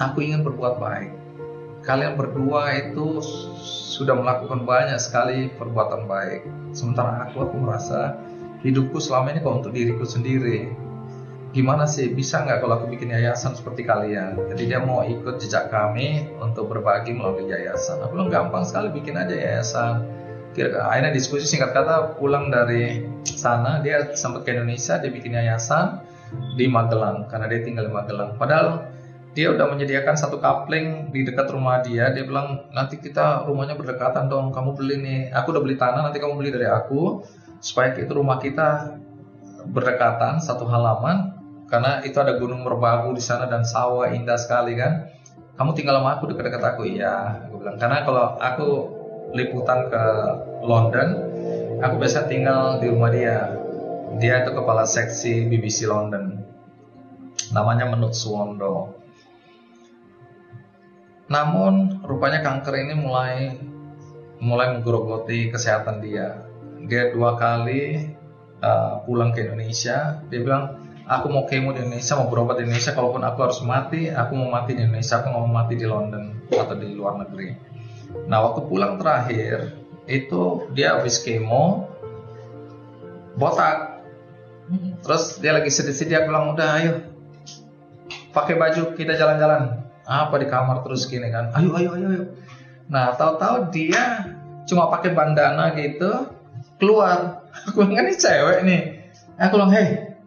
aku ingin berbuat baik. Kalian berdua itu sudah melakukan banyak sekali perbuatan baik. Sementara aku, aku merasa hidupku selama ini kok untuk diriku sendiri. Gimana sih bisa nggak kalau aku bikin yayasan seperti kalian? Jadi dia mau ikut jejak kami untuk berbagi melalui yayasan. Aku bilang gampang sekali bikin aja yayasan akhirnya diskusi singkat kata pulang dari sana dia sempat ke Indonesia dia bikin yayasan di Magelang karena dia tinggal di Magelang. Padahal dia udah menyediakan satu kapling di dekat rumah dia. Dia bilang nanti kita rumahnya berdekatan dong kamu beli nih. Aku udah beli tanah nanti kamu beli dari aku supaya itu rumah kita berdekatan satu halaman. Karena itu ada gunung merbabu di sana dan sawah indah sekali kan. Kamu tinggal sama aku dekat-dekat aku. Iya aku bilang. Karena kalau aku liputan ke London, aku biasa tinggal di rumah dia. Dia itu kepala seksi BBC London. Namanya Menut Suwondo. Namun rupanya kanker ini mulai mulai menggerogoti kesehatan dia. Dia dua kali uh, pulang ke Indonesia. Dia bilang, aku mau kemo di Indonesia, mau berobat di Indonesia. Kalaupun aku harus mati, aku mau mati di Indonesia. Aku mau mati di London atau di luar negeri. Nah waktu pulang terakhir itu dia habis kemo botak. Terus dia lagi sedih-sedih. Aku bilang udah ayo pakai baju kita jalan-jalan. Apa di kamar terus gini kan? Ayo ayo ayo. ayo. Nah tahu-tahu dia cuma pakai bandana gitu. keluar. Aku bilang, ini cewek nih. Aku bilang, hei,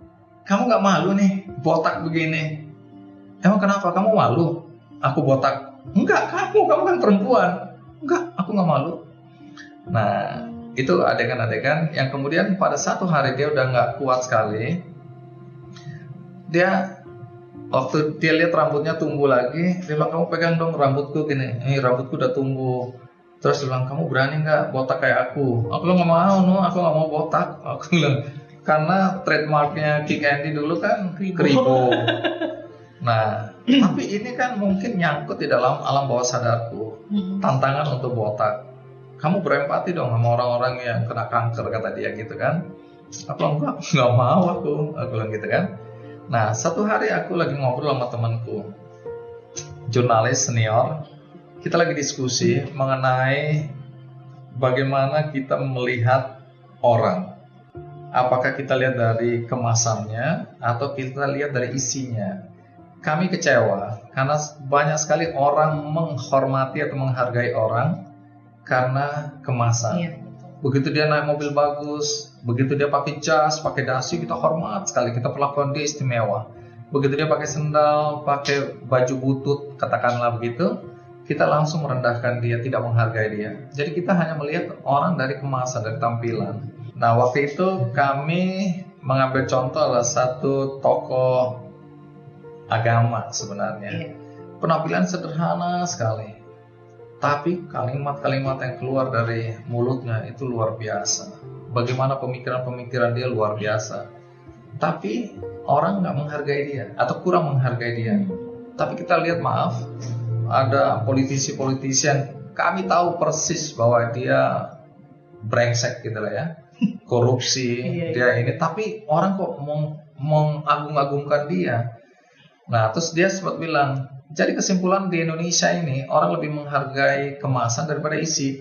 kamu nggak malu nih botak begini? Emang kenapa? Kamu malu? Aku botak. Enggak, kamu, kamu kan perempuan. Enggak, aku nggak malu. Nah, itu adegan-adegan yang kemudian pada satu hari dia udah nggak kuat sekali. Dia waktu dia lihat rambutnya tumbuh lagi, dia bilang kamu pegang dong rambutku gini. Ini rambutku udah tumbuh. Terus dia bilang kamu berani nggak botak kayak aku? Aku bilang nggak mau, no, aku nggak mau botak. Aku bilang karena trademarknya Kick Andy dulu kan kribo. Nah, tapi ini kan mungkin nyangkut di dalam alam bawah sadarku Hmm. tantangan untuk botak. Kamu berempati dong sama orang-orang yang kena kanker kata dia gitu kan? Apa enggak? Enggak mau aku, aku bilang gitu kan. Nah satu hari aku lagi ngobrol sama temanku, jurnalis senior, kita lagi diskusi mengenai bagaimana kita melihat orang. Apakah kita lihat dari kemasannya atau kita lihat dari isinya? Kami kecewa karena banyak sekali orang menghormati atau menghargai orang karena kemasan. Iya. Begitu dia naik mobil bagus, begitu dia pakai jas, pakai dasi, kita hormat sekali, kita perlakuan dia istimewa. Begitu dia pakai sendal, pakai baju butut, katakanlah begitu, kita langsung merendahkan dia, tidak menghargai dia. Jadi kita hanya melihat orang dari kemasan, dari tampilan. Nah waktu itu kami mengambil contoh adalah satu tokoh agama sebenarnya. Iya. Penampilan sederhana sekali. Tapi kalimat-kalimat yang keluar dari mulutnya itu luar biasa. Bagaimana pemikiran-pemikiran dia luar biasa. Tapi orang nggak menghargai dia atau kurang menghargai dia. Tapi kita lihat maaf, ada politisi-politisi yang kami tahu persis bahwa dia brengsek gitu lah ya, korupsi Iya, iya. dia ini. Tapi orang kok meng- mengagung-agungkan dia. Nah, terus dia sempat bilang, jadi kesimpulan di Indonesia ini orang lebih menghargai kemasan daripada isi.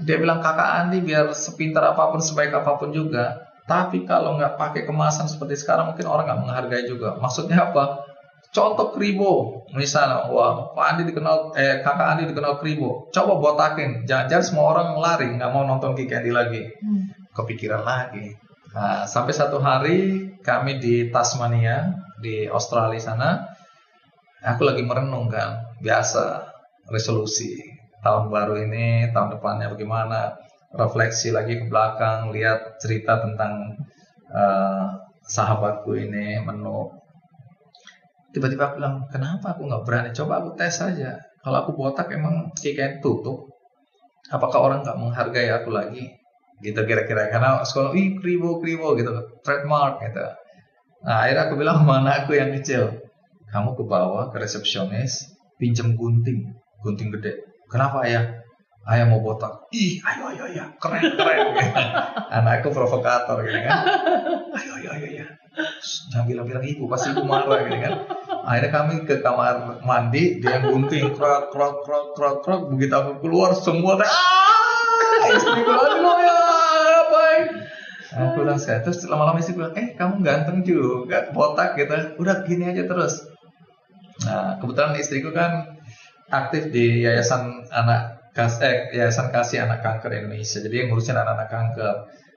Dia bilang kakak Andi biar sepintar apa pun sebaik apa pun juga, tapi kalau nggak pakai kemasan seperti sekarang mungkin orang nggak menghargai juga. Maksudnya apa? Contoh kribo, misalnya, wah Pak Andi dikenal, eh kakak Andi dikenal kribo. Coba botakin, jangan-jangan semua orang lari nggak mau nonton Kiki Andi lagi Hmm. kepikiran lagi. Nah, sampai satu hari kami di Tasmania di Australia sana, aku lagi merenung kan, biasa resolusi tahun baru ini, tahun depannya bagaimana, refleksi lagi ke belakang, lihat cerita tentang eh, sahabatku ini menu. Tiba-tiba aku bilang, kenapa aku nggak berani? Coba aku tes saja. Kalau aku botak emang kayak tutup, apakah orang nggak menghargai aku lagi? gitu kira-kira karena sekolah ih kribo kribo gitu trademark gitu nah akhirnya aku bilang mana aku yang kecil kamu ke bawah ke resepsionis pinjam gunting gunting gede. Kenapa ayah? Ayah mau botak. Ih ayo ayo ya keren keren. Gitu. anakku provokator gitu kan. Ayo ayo ayo ya jangan bilang-bilang ibu pasti ibu marah gitu kan. Akhirnya kami ke kamar mandi dia yang gunting krok krok krok krok krok begitu aku keluar semua ah! Istri gue aduh ya aku bilang saya terus lama-lama istri bilang eh kamu ganteng juga botak gitu. Udah gini aja terus. Nah kebetulan istriku kan aktif di yayasan anak kas eh, yayasan kasih anak kanker Indonesia. Jadi yang ngurusin anak-anak kanker.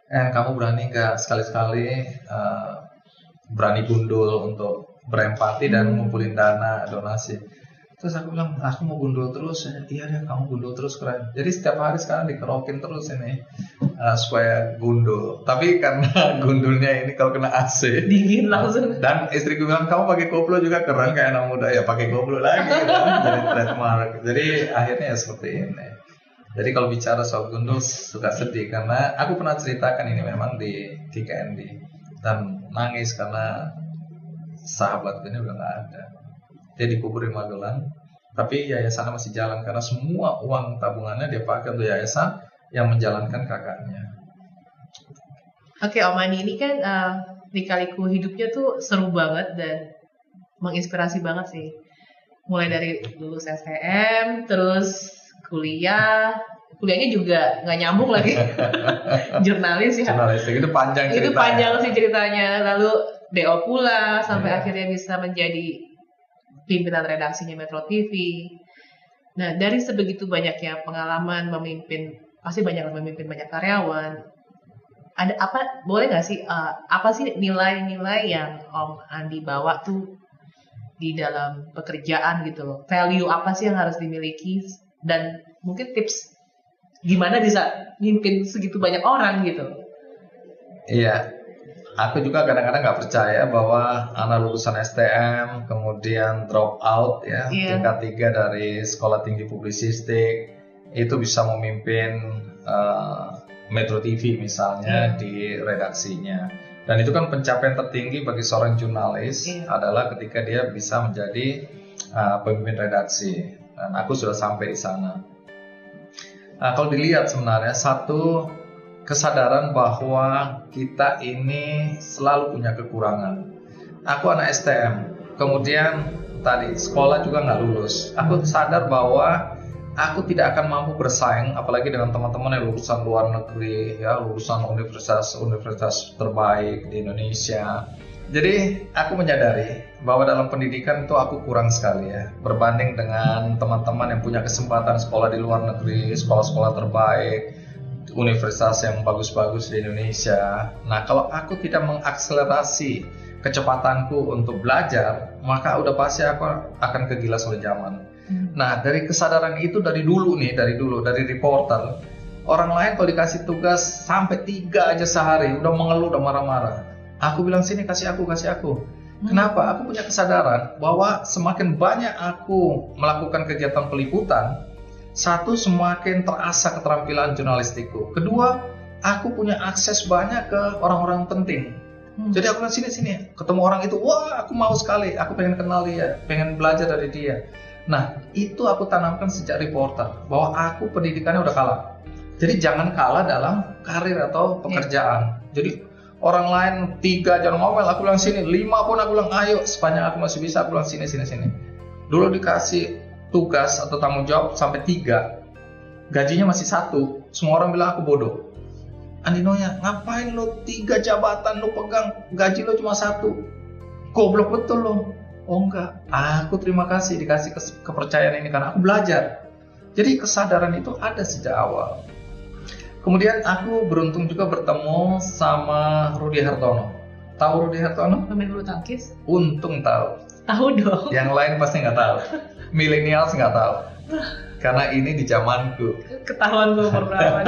Eh kamu berani nggak sekali-sekali eh, berani gundul untuk berempati dan ngumpulin dana donasi terus aku bilang aku mau gundul terus iya deh kamu gundul terus keren. Jadi setiap hari sekarang dikerokin terus ini uh, supaya gundul. Tapi karena gundulnya ini kalau kena AC Dingin langsung. dan istriku bilang kamu pakai koplo juga keren kayak anak muda. Ya pakai koplo lagi gitu. jadi trademark. Jadi akhirnya ya seperti ini. Jadi kalau bicara soal gundul suka sedih. Karena aku pernah ceritakan ini memang di KKND dan nangis karena sahabat ini udah nggak ada dia dikubur di Magelang tapi yayasannya masih jalan karena semua uang tabungannya dia pakai untuk yayasan yang menjalankan kakaknya Oke, Om Andi ini kan eh, lika-liku hidupnya tuh seru banget dan menginspirasi banget sih. Mulai dari lulus STM, terus kuliah, kuliahnya juga nggak nyambung lagi. Jurnalis ya. jurnalistik itu panjang Itu ceritanya. panjang sih ceritanya. Lalu DO pula sampai Iya. akhirnya bisa menjadi pimpinan redaksinya Metro TV. Nah, dari sebegitu banyaknya pengalaman memimpin, pasti banyak memimpin banyak karyawan. ada apa boleh nggak sih uh, apa sih nilai-nilai yang Om Andi bawa tuh di dalam pekerjaan gitu loh value apa sih yang harus dimiliki dan mungkin tips gimana bisa mimpin segitu banyak orang gitu iya aku juga kadang-kadang nggak percaya bahwa anak lulusan STM kemudian drop out ya yeah. tingkat tiga dari sekolah tinggi publisistik itu bisa memimpin uh, Metro TV misalnya yeah. di redaksinya. Dan itu kan pencapaian tertinggi bagi seorang jurnalis yeah. adalah ketika dia bisa menjadi uh, pemimpin redaksi. Dan aku sudah sampai di sana. Nah, kalau dilihat sebenarnya satu kesadaran bahwa kita ini selalu punya kekurangan. Aku anak STM, kemudian tadi sekolah juga nggak lulus. Aku sadar bahwa aku tidak akan mampu bersaing apalagi dengan teman-teman yang lulusan luar negeri ya lulusan universitas-universitas terbaik di Indonesia jadi aku menyadari bahwa dalam pendidikan itu aku kurang sekali ya berbanding dengan teman-teman yang punya kesempatan sekolah di luar negeri sekolah-sekolah terbaik universitas yang bagus-bagus di Indonesia nah kalau aku tidak mengakselerasi kecepatanku untuk belajar maka udah pasti aku akan kegilas oleh zaman Nah, dari kesadaran itu dari dulu nih, dari dulu, dari reporter, orang lain kalau dikasih tugas sampai tiga aja sehari, udah mengeluh, udah marah-marah. Aku bilang sini kasih aku, kasih aku. Hmm. Kenapa? Aku punya kesadaran bahwa semakin banyak aku melakukan kegiatan peliputan, satu semakin terasa keterampilan jurnalistikku. Kedua, aku punya akses banyak ke orang-orang penting. Hmm. Jadi aku sini sini, ketemu orang itu, wah aku mau sekali, aku pengen kenal dia, pengen belajar dari dia. Nah, itu aku tanamkan sejak reporter bahwa aku pendidikannya udah kalah. Jadi jangan kalah dalam karir atau pekerjaan. Yeah. Jadi orang lain tiga jangan ngomel, aku bilang sini, lima pun aku bilang ayo, sepanjang aku masih bisa, aku bilang sini, sini, sini. Dulu dikasih tugas atau tanggung jawab sampai tiga, gajinya masih satu, semua orang bilang aku bodoh. Andinonya, ngapain lo tiga jabatan lo pegang, gaji lo cuma satu? Goblok betul lo Oh enggak, aku terima kasih dikasih kepercayaan ini karena aku belajar. Jadi kesadaran itu ada sejak awal. Kemudian aku beruntung juga bertemu sama Rudi Hartono. Tahu Rudi Hartono? Pemain bulu tangkis? Untung tahu. Tahu dong. Yang lain pasti nggak tahu. Milenial nggak tahu. Karena ini di zamanku. Ketahuan gue berapa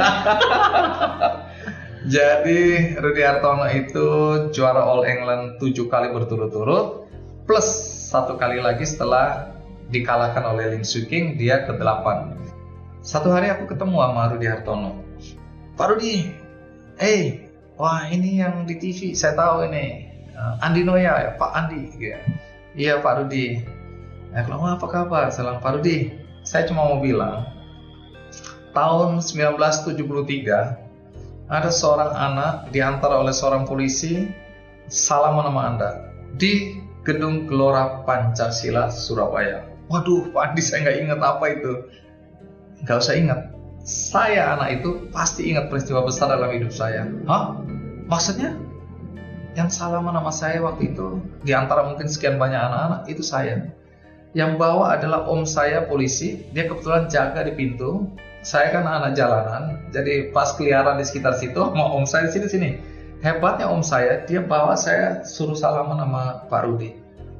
Jadi Rudi Hartono itu juara All England tujuh kali berturut-turut plus satu kali lagi setelah dikalahkan oleh Lim Suking dia ke delapan. Satu hari aku ketemu sama Rudi Hartono. Pak Rudi, eh, hey, wah ini yang di TV saya tahu ini uh, Andi Noya ya Pak Andi. Ya. Iya Pak Rudi. Eh, kalau apa kabar? Salam Pak Rudi. Saya cuma mau bilang, tahun 1973 ada seorang anak diantar oleh seorang polisi salam nama Anda di Gedung Gelora Pancasila Surabaya. Waduh, Pak Andi saya nggak ingat apa itu. Nggak usah ingat. Saya anak itu pasti ingat peristiwa besar dalam hidup saya. Hah? Maksudnya? Yang salaman nama saya waktu itu, di antara mungkin sekian banyak anak-anak, itu saya. Yang bawa adalah om saya polisi, dia kebetulan jaga di pintu. Saya kan anak jalanan, jadi pas keliaran di sekitar situ, mau om saya di sini-sini hebatnya om saya dia bawa saya suruh salaman sama Pak Rudi.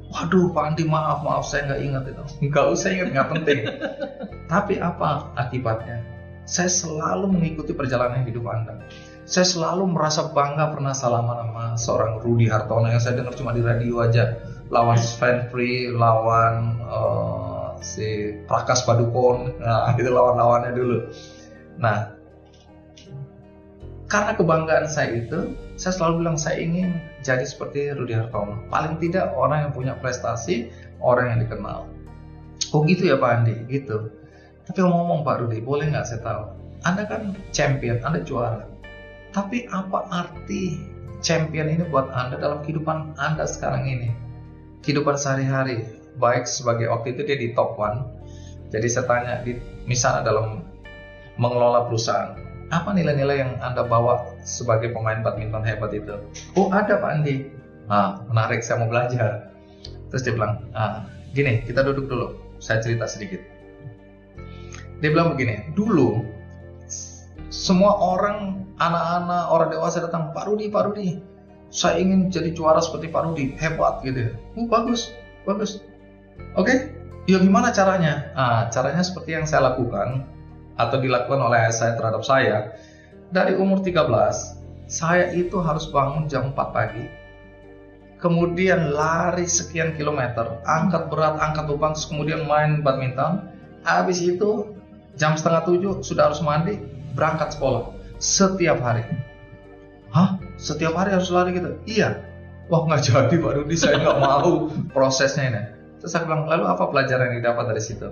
Waduh Pak Andi maaf maaf saya nggak ingat itu. Nggak usah ingat nggak penting. Tapi apa akibatnya? Saya selalu mengikuti perjalanan hidup Anda. Saya selalu merasa bangga pernah salaman sama seorang Rudi Hartono yang saya dengar cuma di radio aja lawan Sven Free lawan uh, si Prakas Padukon nah itu lawan-lawannya dulu nah karena kebanggaan saya itu saya selalu bilang saya ingin jadi seperti Rudi Hartono. Paling tidak orang yang punya prestasi, orang yang dikenal. Oh gitu ya Pak Andi, gitu. Tapi ngomong Pak Rudi, boleh nggak saya tahu? Anda kan champion, Anda juara. Tapi apa arti champion ini buat Anda dalam kehidupan Anda sekarang ini? Kehidupan sehari-hari, baik sebagai waktu itu dia di top one. Jadi saya tanya, di, misalnya dalam mengelola perusahaan, apa nilai-nilai yang Anda bawa sebagai pemain badminton hebat itu? Oh ada Pak Andi. Ah, menarik, saya mau belajar. Terus dia bilang, ah, gini, kita duduk dulu. Saya cerita sedikit. Dia bilang begini, dulu semua orang, anak-anak, orang dewasa datang, Pak Rudi, Pak Rudi, saya ingin jadi juara seperti Pak Rudi, hebat gitu. Oh, bagus, bagus. Oke, ya gimana caranya? Ah, caranya seperti yang saya lakukan atau dilakukan oleh saya terhadap saya. Dari umur 13, saya itu harus bangun jam 4 pagi. Kemudian lari sekian kilometer, angkat berat, angkat beban, kemudian main badminton. Habis itu jam setengah tujuh sudah harus mandi, berangkat sekolah setiap hari. Hah? Setiap hari harus lari gitu? Iya. Wah nggak jadi Pak Rudi, saya nggak mau prosesnya ini. Terus saya bilang, lalu apa pelajaran yang didapat dari situ?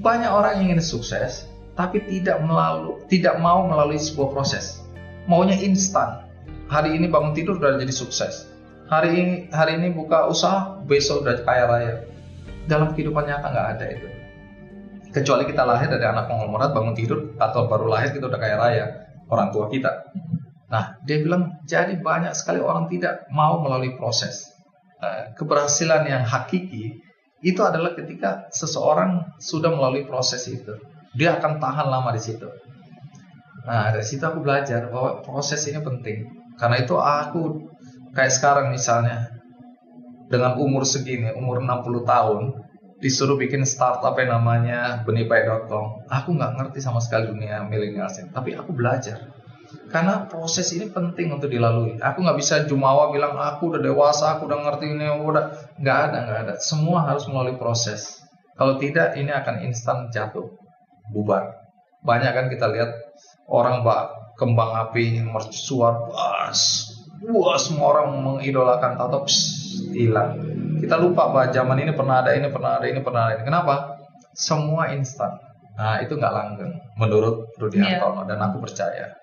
Banyak orang yang ingin sukses, tapi tidak melalui, tidak mau melalui sebuah proses. Maunya instan. Hari ini bangun tidur sudah jadi sukses. Hari ini hari ini buka usaha, besok udah kaya raya. Dalam kehidupan nyata nggak ada itu kecuali kita lahir dari anak konglomerat bangun tidur atau baru lahir kita udah kaya raya orang tua kita nah dia bilang jadi banyak sekali orang tidak mau melalui proses Eh, keberhasilan yang hakiki itu adalah ketika seseorang sudah melalui proses itu dia akan tahan lama di situ nah dari situ aku belajar bahwa proses ini penting karena itu aku kayak sekarang misalnya dengan umur segini umur 60 tahun disuruh bikin startup yang namanya benipai.com. Aku nggak ngerti sama sekali dunia milenial tapi aku belajar. Karena proses ini penting untuk dilalui. Aku nggak bisa jumawa bilang aku udah dewasa, aku udah ngerti ini, udah nggak ada, nggak ada. Semua harus melalui proses. Kalau tidak, ini akan instan jatuh, bubar. Banyak kan kita lihat orang bak kembang api mercusuar, was, wah semua orang mengidolakan, tato hilang kita lupa bahwa zaman ini pernah ada ini, pernah ada ini, pernah ada ini. Kenapa? Semua instan. Nah, itu nggak langgeng menurut Rudi. Hartono dan aku percaya.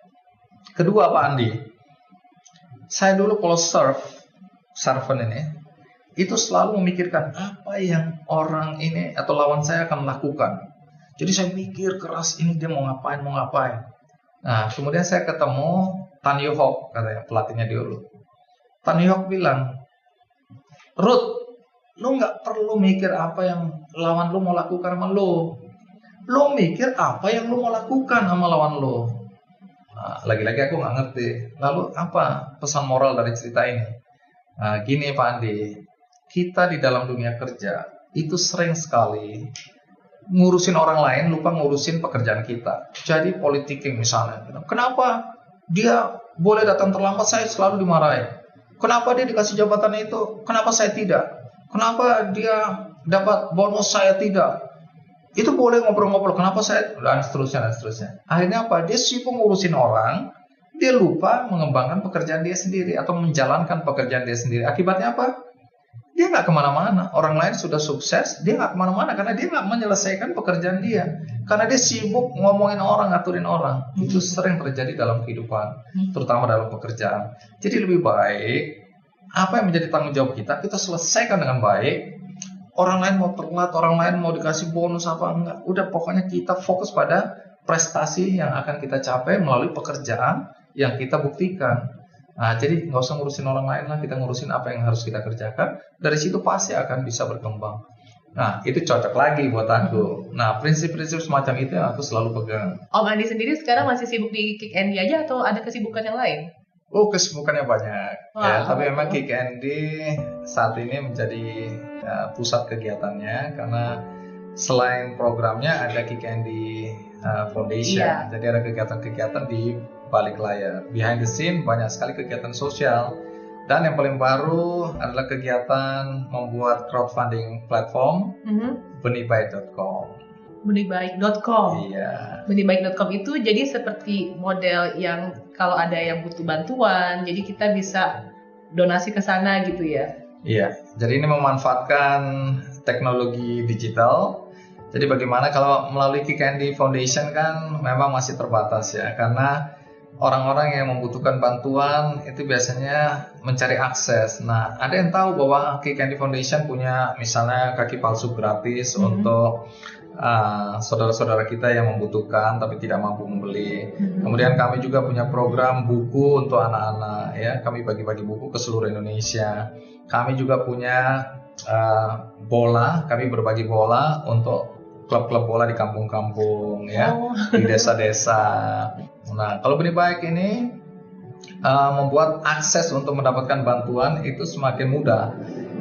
Kedua Pak Andi, saya dulu kalau surf, surfen ini, itu selalu memikirkan apa yang orang ini atau lawan saya akan lakukan. Jadi saya mikir keras ini dia mau ngapain, mau ngapain. Nah, kemudian saya ketemu Tan Yohok, katanya pelatihnya dulu. Tan Yohok bilang, Ruth, lu nggak perlu mikir apa yang lawan lu mau lakukan sama lu. Lu mikir apa yang lu mau lakukan sama lawan lu. Nah, lagi-lagi aku nggak ngerti. Lalu apa pesan moral dari cerita ini? Nah, gini Pak Andi, kita di dalam dunia kerja itu sering sekali ngurusin orang lain lupa ngurusin pekerjaan kita. Jadi politicking misalnya, kenapa dia boleh datang terlambat saya selalu dimarahin. Kenapa dia dikasih jabatan itu? Kenapa saya tidak? Kenapa dia dapat bonus saya tidak? Itu boleh ngobrol-ngobrol. Kenapa saya dan seterusnya dan seterusnya. Akhirnya apa? Dia sibuk ngurusin orang, dia lupa mengembangkan pekerjaan dia sendiri atau menjalankan pekerjaan dia sendiri. Akibatnya apa? Dia nggak ke mana-mana. Orang lain sudah sukses, dia nggak ke mana-mana karena dia nggak menyelesaikan pekerjaan dia. Karena dia sibuk ngomongin orang, ngaturin orang. Itu sering terjadi dalam kehidupan, terutama dalam pekerjaan. Jadi lebih baik apa yang menjadi tanggung jawab kita kita selesaikan dengan baik. Orang lain mau telat, orang lain mau dikasih bonus apa enggak. Udah pokoknya kita fokus pada prestasi yang akan kita capai melalui pekerjaan yang kita buktikan. Nah, jadi nggak usah ngurusin orang lain lah, kita ngurusin apa yang harus kita kerjakan. Dari situ pasti akan bisa berkembang. Nah, itu cocok lagi buat aku. Nah, prinsip-prinsip semacam itu yang aku selalu pegang. Om Andi sendiri sekarang masih sibuk di Kick Andy aja atau ada kesibukan yang lain? Oh, kesibukannya banyak. ya, Wah, tapi memang? Kick Andy saat ini menjadi ya, pusat kegiatannya karena selain programnya ada Kick Andy uh, Foundation. Iya. Jadi ada kegiatan-kegiatan di balik layar. Behind the scene banyak sekali kegiatan sosial. Dan yang paling baru adalah kegiatan membuat crowdfunding platform Mhm. benihbaik.com. Benibaik.com. Iya. Benibaik.com itu jadi seperti model yang kalau ada yang butuh bantuan, jadi kita bisa donasi ke sana gitu ya. Iya, jadi ini memanfaatkan teknologi digital. Jadi bagaimana kalau melalui Kick Andy Foundation kan memang masih terbatas ya, karena orang-orang yang membutuhkan bantuan itu biasanya mencari akses. Nah, ada yang tahu bahwa Kick Andy Foundation punya misalnya kaki palsu gratis Mhm. untuk uh, saudara-saudara kita yang membutuhkan tapi tidak mampu membeli. Mhm. Kemudian kami juga punya program buku untuk anak-anak ya. Kami bagi-bagi buku ke seluruh Indonesia. Kami juga punya uh, bola, kami berbagi bola untuk klub-klub bola di kampung-kampung ya, Oh. di desa-desa. Nah, kalau benih baik ini uh, membuat akses untuk mendapatkan bantuan itu semakin mudah.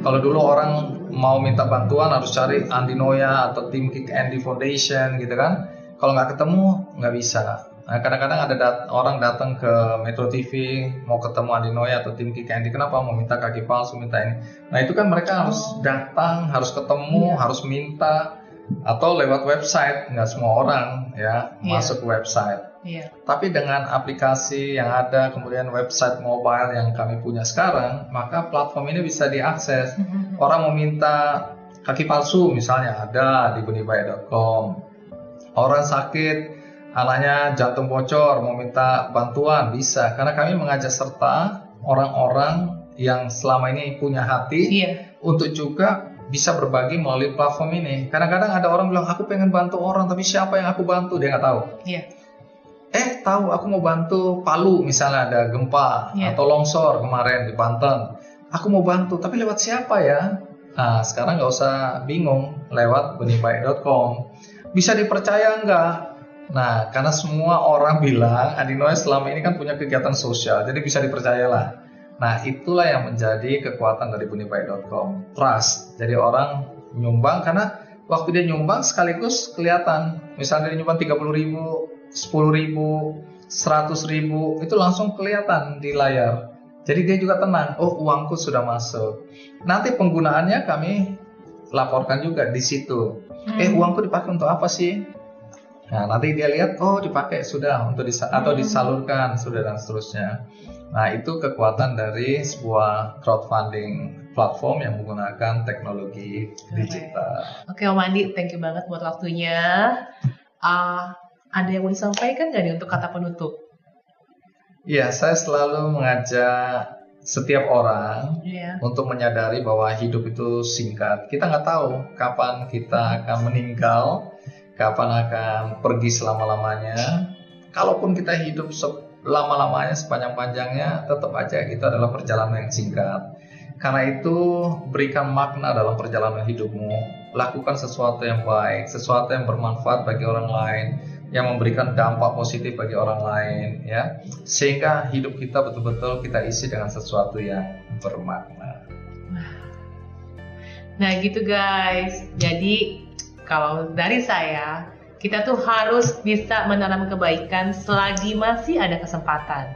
Kalau dulu orang mau minta bantuan harus cari Andi Noya atau tim Kick Andy Foundation gitu kan. Kalau nggak ketemu nggak bisa. Nah, kadang-kadang ada dat orang datang ke Metro TV mau ketemu Andi Noya atau tim Kick Andy kenapa mau minta kaki palsu minta ini. Nah itu kan mereka harus datang, harus ketemu, yeah. harus minta atau lewat website nggak semua orang ya yeah. masuk website. Yeah. Tapi dengan aplikasi yang ada kemudian website mobile yang kami punya sekarang, maka platform ini bisa diakses. Mm-hmm. Orang mau minta kaki palsu misalnya ada di bunibaya.com. Orang sakit anaknya jantung bocor mau minta bantuan bisa karena kami mengajak serta orang-orang yang selama ini punya hati iya. untuk juga bisa berbagi melalui platform ini. Kadang-kadang ada orang bilang aku pengen bantu orang tapi siapa yang aku bantu dia nggak tahu. Iya. Eh tahu aku mau bantu Palu misalnya ada gempa iya. atau longsor kemarin di Banten. Aku mau bantu tapi lewat siapa ya? Nah sekarang nggak usah bingung lewat benihbaik.com. Bisa dipercaya nggak? Nah, karena semua orang bilang Adi Noe selama ini kan punya kegiatan sosial, jadi bisa dipercayalah. Nah, itulah yang menjadi kekuatan dari bunibaik.com. Trust. Jadi orang nyumbang karena waktu dia nyumbang sekaligus kelihatan. Misalnya dia nyumbang 30 ribu, 10 ribu, 100 ribu, itu langsung kelihatan di layar. Jadi dia juga tenang, oh uangku sudah masuk. Nanti penggunaannya kami laporkan juga di situ. Hmm. Eh uangku dipakai untuk apa sih? Nah, nanti dia lihat oh dipakai sudah untuk disa atau hmm. disalurkan sudah dan seterusnya. Nah, itu kekuatan dari sebuah crowdfunding platform yang menggunakan teknologi digital. Oke, Om Andi, thank you banget buat waktunya. Uh, ada yang mau disampaikan nggak nih untuk kata penutup? Iya, saya selalu mengajak setiap orang yeah. untuk menyadari bahwa hidup itu singkat. Kita nggak tahu kapan kita akan meninggal kapan akan pergi selama-lamanya. Kalaupun kita hidup selama-lamanya, sepanjang-panjangnya, tetap aja itu adalah perjalanan yang singkat. Karena itu, berikan makna dalam perjalanan hidupmu. Lakukan sesuatu yang baik, sesuatu yang bermanfaat bagi orang lain, yang memberikan dampak positif bagi orang lain, ya. Sehingga hidup kita betul-betul kita isi dengan sesuatu yang bermakna. Nah, gitu guys. Jadi kalau dari saya, kita tuh harus bisa menanam kebaikan selagi masih ada kesempatan.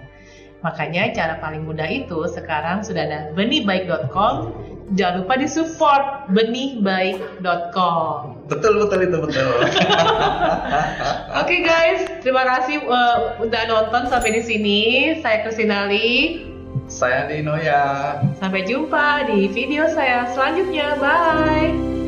Makanya cara paling mudah itu sekarang sudah ada benihbaik.com. Jangan lupa disupport benihbaik.com. Betul betul itu betul. Oke okay, guys, terima kasih uh, udah nonton sampai di sini. Saya Kristinali. Saya Dino ya. Sampai jumpa di video saya selanjutnya. Bye.